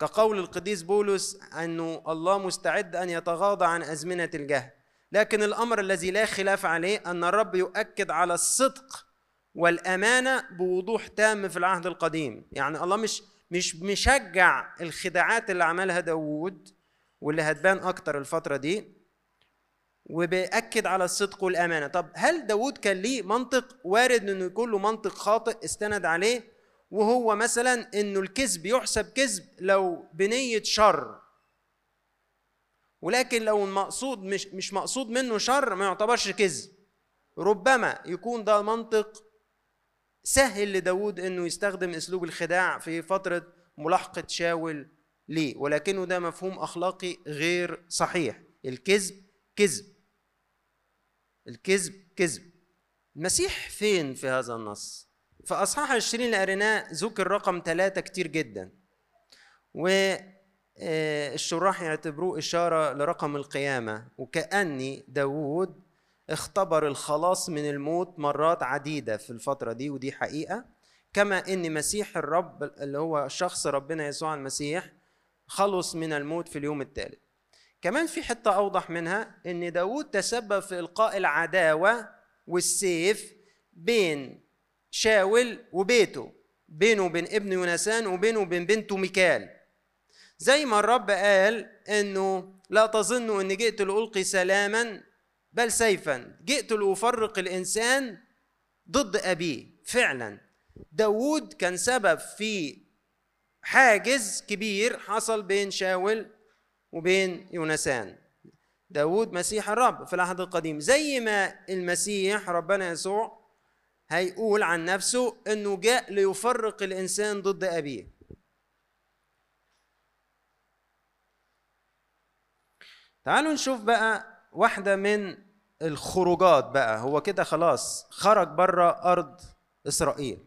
كقول القديس بولس أنه الله مستعد أن يتغاضى عن أزمنة الجهل. لكن الأمر الذي لا خلاف عليه أن الرب يؤكد على الصدق والأمانة بوضوح تام في العهد القديم. يعني الله مش مش مشجع الخداعات اللي عملها داوود واللي هتبان أكتر الفترة دي وبيأكد على الصدق والأمانة. طب هل داود كان ليه منطق وارد أنه يكون له منطق خاطئ استند عليه؟ وهو مثلا أنه الكذب يحسب كذب لو بنية شر. ولكن لو المقصود مش مش مقصود منه شر ما يعتبرش كذب. ربما يكون ده منطق سهل لداود إنه يستخدم أسلوب الخداع في فترة ملاحقة شاول ليه. ولكنه ده مفهوم أخلاقي غير صحيح. الكذب كذب. الكذب كذب. المسيح فين في هذا النص؟ في اصحاح 20 اللي قريناه ذكر رقم ثلاثة كتير جدا. والشراح يعتبروه إشارة لرقم القيامة. وكأني داوود اختبر الخلاص من الموت مرات عديدة في الفترة دي ودي حقيقة. كما إن مسيح الرب اللي هو شخص ربنا يسوع المسيح خلص من الموت في اليوم الثالث كمان في حتة أوضح منها إن داود تسبب في إلقاء العداوة والسيف بين شاول وبيته بينه وبين ابن يونسان وبينه وبين بنته ميكال. زي ما الرب قال إنه لا تظنوا إني جئت لألقي سلاما بل سيفا. جئت لأفرق الإنسان ضد أبيه. فعلا. داود كان سبب في حاجز كبير حصل بين شاول وبين يونسان داود مسيح الرب في العهد القديم. زي ما المسيح ربنا يسوع هيقول عن نفسه إنه جاء ليفرق الإنسان ضد أبيه. تعالوا نشوف بقى واحدة من الخروجات بقى. هو كده خلاص خرج بره أرض إسرائيل.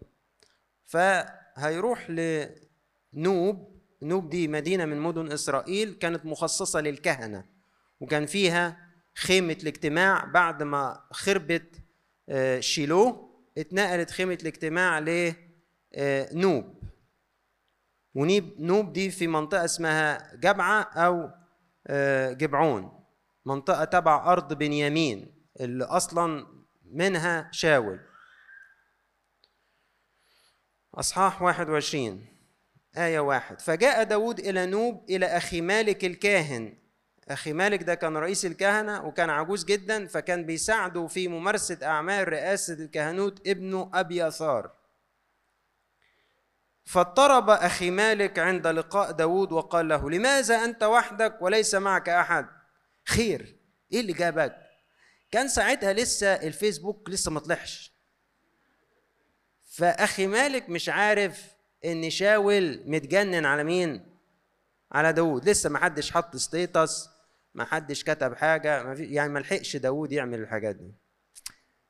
فهيروح لنوب. نوب دي مدينة من مدن إسرائيل كانت مخصصة للكهنة وكان فيها خيمة الاجتماع بعد ما خربت آه، شيلو اتنقلت خيمة الاجتماع لنوب آه، ونيب نوب دي في منطقة اسمها جبعة أو آه، جبعون منطقة تبع أرض بنيامين اللي أصلا منها شاول. أصحاح 21 آية واحد. فجاء داود إلى نوب إلى أخي مالك الكاهن أخي مالك ده كان رئيس الكهنة وكان عجوز جدا فكان بيساعده في ممارسة أعمال رئاسة الكهنوت ابنه أبي يثار فاضطرب أخي مالك عند لقاء داود وقال له لماذا أنت وحدك وليس معك أحد؟ خير إيه اللي جابك؟ كان ساعتها لسه الفيسبوك لسه ما طلعش. فأخيمالك مش عارف إن شاول متجنن على مين؟ على داوود. لسه ما حدش حط status ما حدش كتب حاجة ما في يعني ما لحقش داوود يعمل الحاجات دي.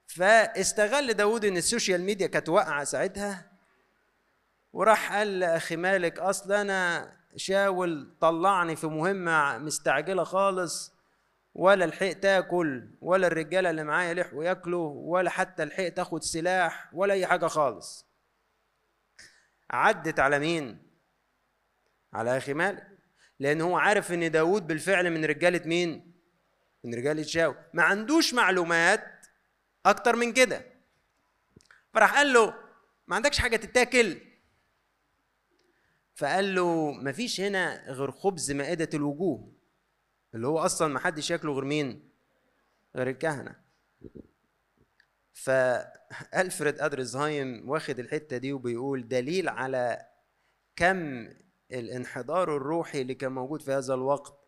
فاستغل داوود إن ال social media كانت واقعة ساعتها وراح قال لأخيمالك أصل أنا شاول طلعني في مهمة مستعجلة خالص ولا لحقت آكل ولا الرجالة اللي معايا لحقوا ياكلوا ولا حتى لحقت آخد سلاح ولا أي حاجة خالص. عدت على مين؟ على أخي مالك. لأن هو عارف إن داود بالفعل من رجالة مين؟ من رجالة شاو. ما عندوش معلومات أكتر من كده. فراح قال له ما عندكش حاجة تتاكل؟ فقال له ما فيش هنا غير خبز مائدة الوجوه. اللي هو أصلا ما حدش ياكله غير مين؟ غير الكهنة. فألفريد ادرزهايم واخد الحتة دي وبيقول دليل على كم الانحدار الروحي اللي كان موجود في هذا الوقت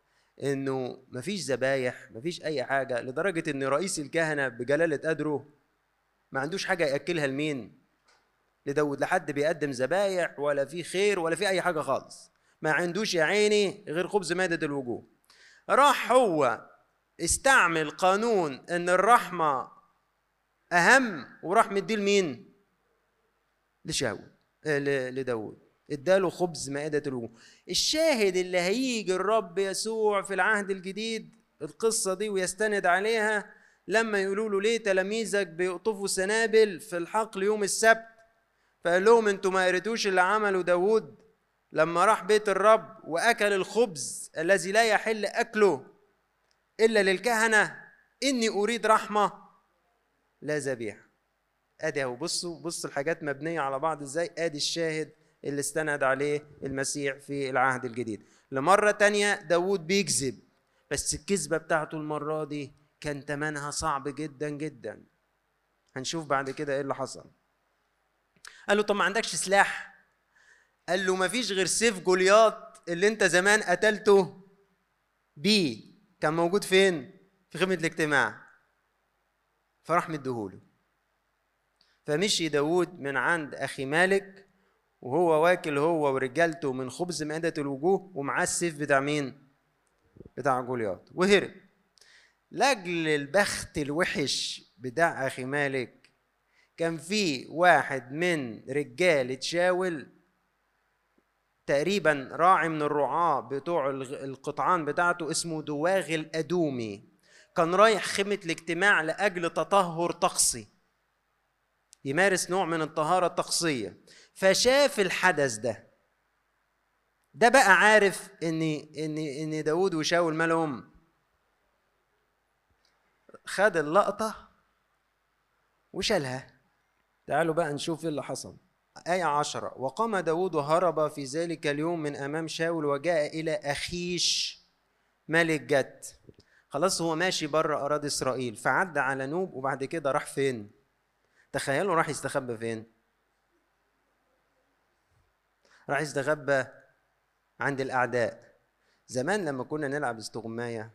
إنه مفيش ذبايح مفيش أي حاجة لدرجة إن رئيس الكهنة بجلالة قدره ما عندوش حاجة يأكلها لمين؟ لداود لحد بيقدم ذبايح ولا في خير ولا في أي حاجة خالص. ما عندوش يا عيني غير خبز مادة الوجوه. راح هو استعمل قانون إن الرحمة أهم وراح مديه لمين؟ لشاول لداود. اداله خبز مائدة الوجوه. الشاهد اللي هيجي الرب يسوع في العهد الجديد القصة دي ويستند عليها لما يقولوا له ليه تلاميذك بيقطفوا سنابل في الحقل يوم السبت؟ فقال لهم أنتوا ما قريتوش اللي عمله داوود لما راح بيت الرب وأكل الخبز الذي لا يحل أكله إلا للكهنة إني أريد رحمة لا ذبيحة. أدي أهو بصوا بصوا الحاجات مبنية على بعض إزاي. أدي الشاهد اللي استند عليه المسيح في العهد الجديد. لمرة تانية داوود بيكذب بس الكذبة بتاعته المرة دي كان تمنها صعب جدا جدا. هنشوف بعد كده إيه اللي حصل. قال له طب ما عندكش سلاح؟ قال له ما فيش غير سيف جولياط اللي انت زمان قتلته بيه. كان موجود فين؟ في خدمة الاجتماع. فراح مديهوله. فمشي داود من عند أخي مالك وهو واكل هو ورجالته من خبز مائدة الوجوه ومعاه السيف بتاع مين؟ بتاع جولياط. وهرب. لأجل البخت الوحش بتاع أخي مالك كان في واحد من رجالة شاول تقريبا راعي من الرعاة بتوع القطعان بتاعته اسمه دواغ الأدومي. كان رايح خيمة الاجتماع لأجل تطهر طقسي. يمارس نوع من الطهارة الطقسية. فشاف الحدث ده. ده بقى عارف إن إن إن داوود وشاول مالهم. خد اللقطة وشالها. تعالوا بقى نشوف إيه اللي حصل. آية عشرة. وقام داود وهرب في ذلك اليوم من أمام شاول وجاء إلى أخيش ملك جد خلاص هو ماشي بره أراضي إسرائيل. فعدى على نوب وبعد كده راح فين؟ تخيلوا راح يستخبى فين؟ راح يستخبى عند الأعداء. زمان لما كنا نلعب استغماية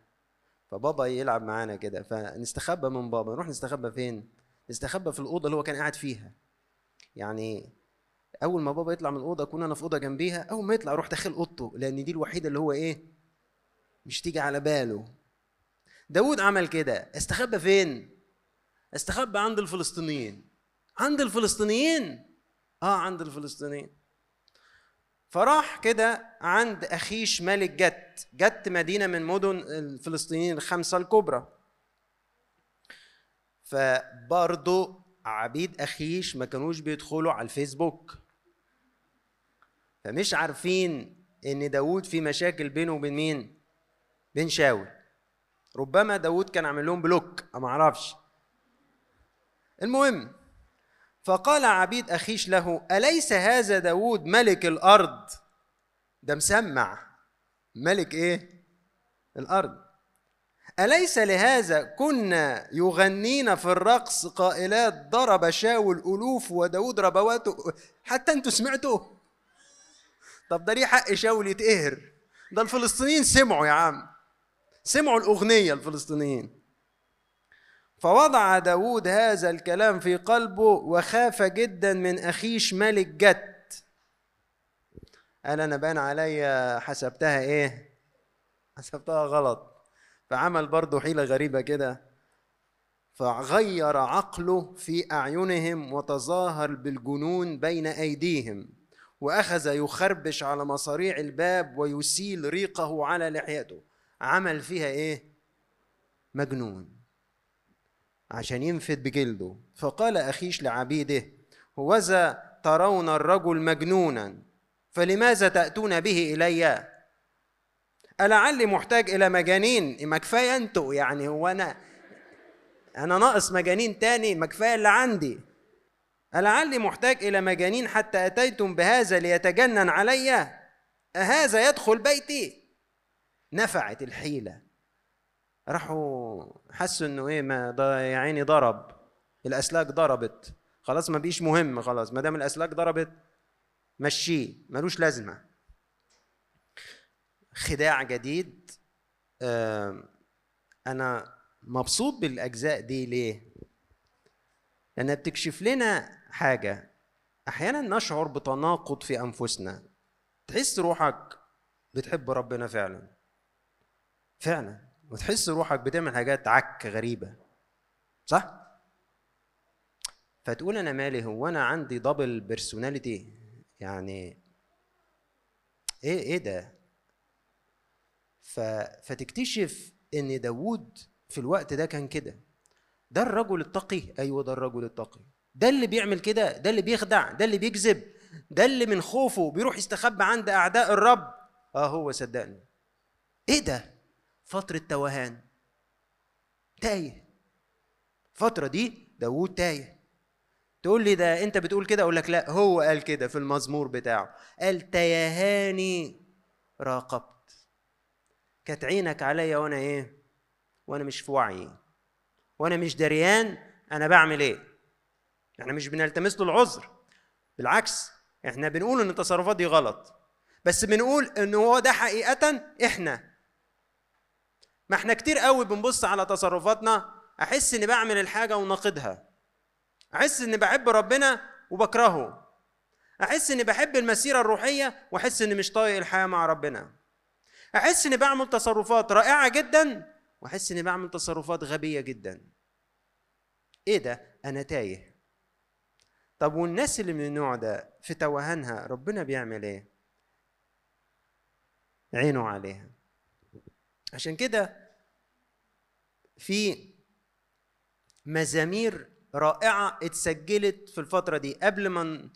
فبابا يلعب معانا كده فنستخبى من بابا. نروح نستخبى فين؟ نستخبى في الأوضة اللي هو كان قاعد فيها. يعني أول ما بابا يطلع من الأوضة أكون أنا في أوضة جنبيها. أول ما يطلع أروح داخل أوضته لأن دي الوحيدة اللي هو إيه؟ مش تيجي على باله. داود عمل كده. استخبى فين؟ استخبى عند الفلسطينيين. عند الفلسطينيين؟ آه عند الفلسطينيين. فراح كده عند اخيش ملك جت جت مدينة من مدن الفلسطينيين الخمسة الكبرى. فبرضه عبيد اخيش ما كانوش بيدخلوا على الفيسبوك. فمش عارفين إن داود في مشاكل بينه وبين مين؟ بين شاول. ربما داود كان عامل لهم بلوك ما أعرفش. المهم فقال عبيد أخيش له أليس هذا داود ملك الأرض؟ ده مسمع. ملك إيه؟ الأرض. أليس لهذا كنا يغنين في الرقص قائلات ضرب شاول ألوف وداود ربواته؟ حتى أنتوا سمعتوا؟ طب ده ليه حق شاول يتقهر؟ ده الفلسطينيين سمعوا يا عم. سمعوا الأغنية الفلسطينيين. فوضع داود هذا الكلام في قلبه وخاف جدا من أخيش ملك جت قال أنا بان عليا حسبتها إيه؟ حسبتها غلط. فعمل برضه حيلة غريبة كده. فغير عقله في أعينهم وتظاهر بالجنون بين أيديهم. وأخذ يخربش على مصاريع الباب ويسيل ريقه على لحيته. عمل فيها إيه؟ مجنون. عشان ينفد بجلده. فقال أخيش لعبيده هوذا ترون الرجل مجنونا فلماذا تأتون به إلي؟ ألعلي محتاج إلى مجانين؟ ما كفاية أنتوا يعني هو أنا أنا ناقص مجانين تاني ما كفاية اللي عندي. ألعلي محتاج إلى مجانين حتى أتيتم بهذا ليتجنن علي؟ أهذا يدخل بيتي؟ نفعت الحيلة. راحوا حسوا إنه إيه ما يا عيني ضرب. الأسلاك ضربت. خلاص ما بيش مهم خلاص. ما دام الأسلاك ضربت مشيه. ملوش لازمة. خداع جديد. أنا مبسوط بالأجزاء دي ليه؟ لأنها بتكشف لنا حاجة. أحيانا نشعر بتناقض في أنفسنا. تحس روحك بتحب ربنا فعلا. فعلا. وتحس روحك بتعمل حاجات عك غريبة. صح؟ فتقول أنا مالي هو أنا عندي double personality يعني إيه إيه ده؟ ف... فتكتشف إن داوود في الوقت ده كان كده. ده الرجل التقي. أيوه ده الرجل التقي. ده اللي بيعمل كده ده اللي بيخدع ده اللي بيكذب ده اللي من خوفه بيروح يستخبى عند أعداء الرب. آه هو صدقني. إيه ده؟ فترة توهان. تايه. الفترة دي داوود تايه. تقول لي ده انت بتقول كده؟ أقول لك لا هو قال كده في المزمور بتاعه. قال تيهاني راقبت. كانت عينك عليا وأنا إيه؟ وأنا مش في وعي. وأنا مش دريان أنا بعمل إيه؟ إحنا مش بنلتمس له العذر. بالعكس إحنا بنقول إن التصرفات دي غلط. بس بنقول إن هو ده حقيقة إحنا ما إحنا كتير قوي بنبص على تصرفاتنا أحس إني بعمل الحاجة وناقدها. أحس إني بحب ربنا وبكرهه. أحس إني بحب المسيرة الروحية وأحس إني مش طايق الحياة مع ربنا. أحس إني بعمل تصرفات رائعة جدا وأحس إني بعمل تصرفات غبية جدا. إيه ده؟ أنا تايه. طب والناس اللي من النوع ده في توهانها ربنا بيعمل إيه؟ عينه عليها. عشان كده في مزامير رائعة اتسجلت في الفترة دي. قبل ما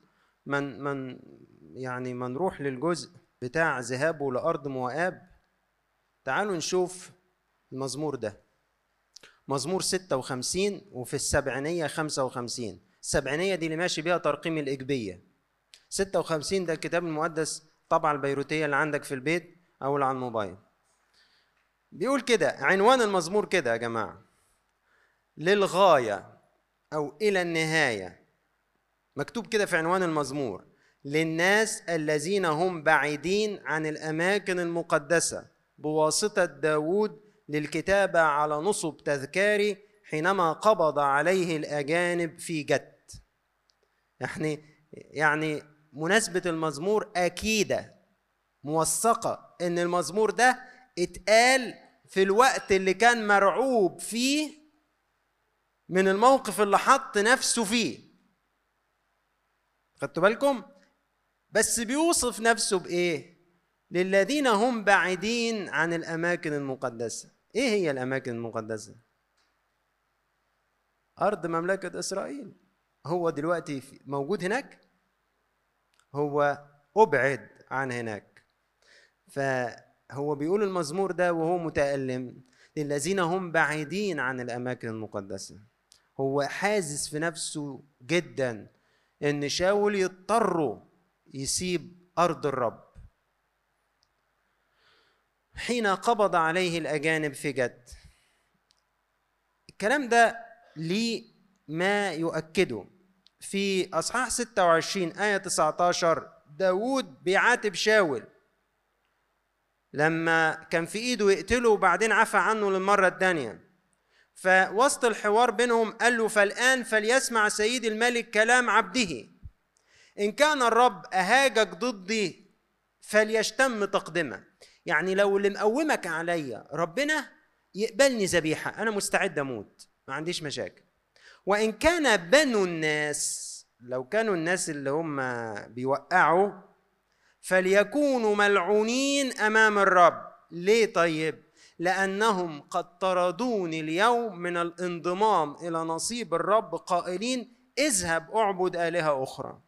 من من يعني ما نروح للجزء بتاع ذهابه لارض مواب تعالوا نشوف المزمور ده. مزمور 56 وفي السبعينية 55 السبعينية دي اللي ماشي بيها ترقيم الإجبية. 56 ده الكتاب المقدس طبعا البيروتية اللي عندك في البيت أو اللي على الموبايل. بيقول كده عنوان المزمور كده يا جماعة. للغاية أو إلى النهاية. مكتوب كده في عنوان المزمور. للناس الذين هم بعيدين عن الأماكن المقدسة. بواسطة داود للكتابة على نصب تذكاري حينما قبض عليه الأجانب في جت. يعني يعني مناسبة المزمور أكيدة موثقة إن المزمور ده اتقال في الوقت اللي كان مرعوب فيه من الموقف اللي حط نفسه فيه. خدتوا بالكم؟ بس بيوصف نفسه بإيه؟ للذين هم بعيدين عن الأماكن المقدسة. إيه هي الأماكن المقدسة؟ أرض مملكة إسرائيل. هو دلوقتي موجود هناك؟ هو أبعد عن هناك. فهو بيقول المزمور ده وهو متألم للذين هم بعيدين عن الأماكن المقدسة. هو حازز في نفسه جدا إن شاول يضطر يسيب أرض الرب. حين قبض عليه الأجانب في جد. الكلام ده ليه ما يؤكده. في إصحاح 26 آية 19 داوود بيعاتب شاول لما كان في إيده يقتله وبعدين عفى عنه للمرة الثانية فوسط الحوار بينهم قال له فالآن فليسمع سيد الملك كلام عبده. إن كان الرب أهاجك ضدي فليشتم تقدمة. يعني لو اللي مقومك عليا ربنا يقبلني ذبيحة أنا مستعد أموت ما عنديش مشاكل. وإن كان بنو الناس لو كانوا الناس اللي هم بيوقعوا فليكونوا ملعونين أمام الرب. ليه طيب؟ لأنهم قد طردوني اليوم من الانضمام إلى نصيب الرب قائلين اذهب اعبد آلهة أخرى.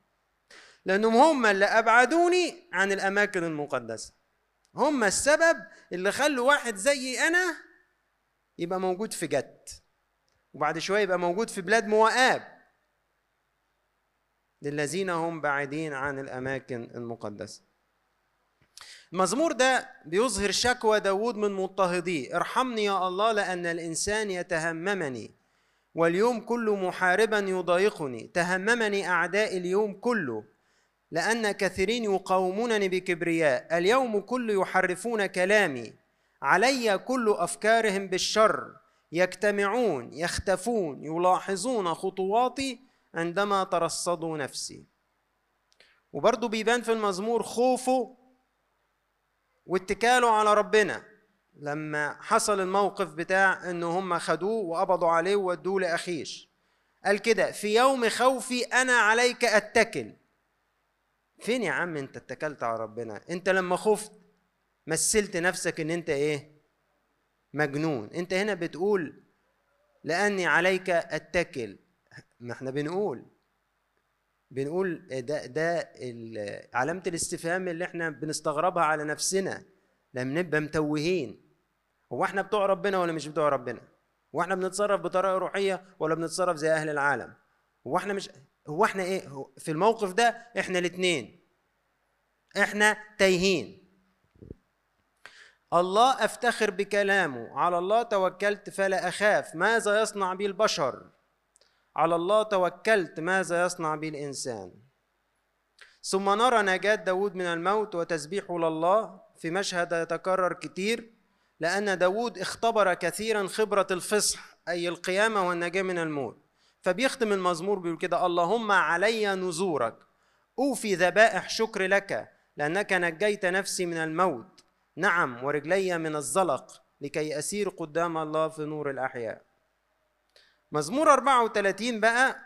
لأنهم هم اللي أبعدوني عن الأماكن المقدسة. هم السبب اللي خلوا واحد زي أنا يبقى موجود في جت وبعد شوية يبقى موجود في بلاد موآب للذين هم بعيدين عن الأماكن المقدسة. المزمور ده بيظهر شكوى داود من مضطهديه. ارحمني يا الله لأن الإنسان يتهممني واليوم كله محاربا يضايقني. تهممني أعداء اليوم كله لأن كثيرين يقاومونني بكبرياء. اليوم كله يحرفون كلامي. علي كل أفكارهم بالشر. يجتمعون يختفون يلاحظون خطواتي عندما ترصدوا نفسي. وبرضه بيبان في المزمور خوفه واتكاله على ربنا. لما حصل الموقف بتاع إن هم خدوه وقبضوا عليه وودوه لأخيش. قال كده في يوم خوفي أنا عليك أتكل. فين يا عم أنت اتكلت على ربنا؟ أنت لما خفت مثلت نفسك إن أنت إيه؟ مجنون. أنت هنا بتقول لأني عليك أتكل. ما إحنا بنقول. بنقول ده ده علامة الاستفهام اللي إحنا بنستغربها على نفسنا لما نبقى متوهين هو إحنا بتوع ربنا ولا مش بتوع ربنا؟ هو إحنا بنتصرف بطريقة روحية ولا بنتصرف زي أهل العالم؟ هو إحنا مش هو إحنا إيه؟ في الموقف ده إحنا الاتنين إحنا تايهين الله افتخر بكلامه على الله توكلت فلا أخاف ماذا يصنع بي البشر على الله توكلت ماذا يصنع بي الإنسان؟ ثم نرى نجاة داود من الموت وتسبيحه لله في مشهد يتكرر كتير لأن داود اختبر كثيرا خبرة الفصح أي القيامة والنجاة من الموت. فبيختم المزمور بيقول كده اللهم علي نزورك أوفي ذبائح شكر لك لأنك نجيت نفسي من الموت. نعم ورجلي من الزلق لكي أسير قدام الله في نور الأحياء. مزمور 34 بقى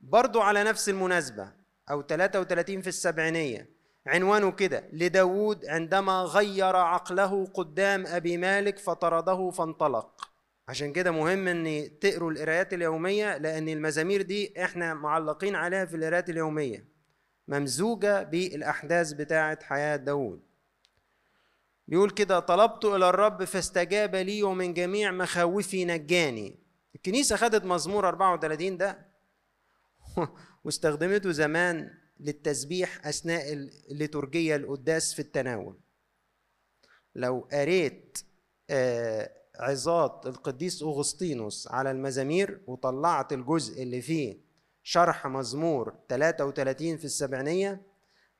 برضو على نفس المناسبة أو 33 في السبعينية. عنوانه كده لداود عندما غير عقله قدام أبي مالك فطرده فانطلق. عشان كده مهم إن تقروا القرايات اليومية لأن المزامير دي إحنا معلقين عليها في القرايات اليومية. ممزوجة بالأحداث بتاعة حياة داود. بيقول كده طلبت إلى الرب فاستجاب لي ومن جميع مخاوفي نجاني. الكنيسة خدت مزمور 34 ده واستخدمته زمان للتسبيح أثناء الليتورجية القداس في التناول. لو قريت آه، عظات القديس أغسطينوس على المزامير وطلعت الجزء اللي فيه شرح مزمور 33 في السبعينية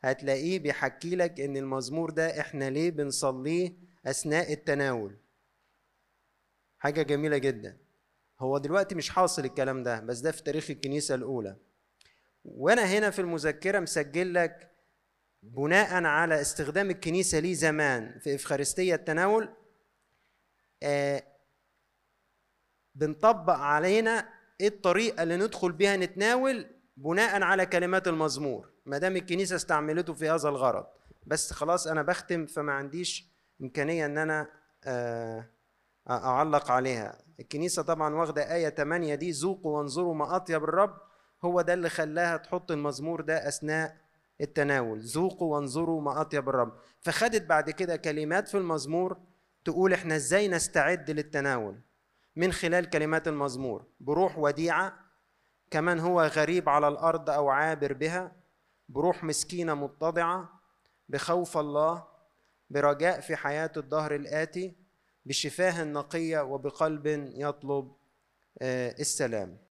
هتلاقيه بيحكي لك إن المزمور ده إحنا ليه بنصليه أثناء التناول. حاجة جميلة جدا. هو دلوقتي مش حاصل الكلام ده بس ده في تاريخ الكنيسة الأولى. وأنا هنا في المذكرة مسجل لك بناء على استخدام الكنيسة ليه زمان في إفخارستية التناول آه بنطبق علينا إيه الطريقة اللي ندخل بيها نتناول بناء على كلمات المزمور. ما دام الكنيسة استعملته في هذا الغرض. بس خلاص أنا بختم فما عنديش إمكانية إن أنا آه أعلق عليها. الكنيسة طبعا واخدة آية 8 دي ذوقوا وانظروا ما أطيب الرب. هو ده اللي خلاها تحط المزمور ده أثناء التناول. ذوقوا وانظروا ما أطيب الرب. فخدت بعد كده كلمات في المزمور تقول إحنا إزاي نستعد للتناول من خلال كلمات المزمور. بروح وديعة كمان هو غريب على الأرض أو عابر بها. بروح مسكينة متضعة بخوف الله برجاء في حياة الدهر الآتي بشفاه نقية وبقلب يطلب آه، السلام.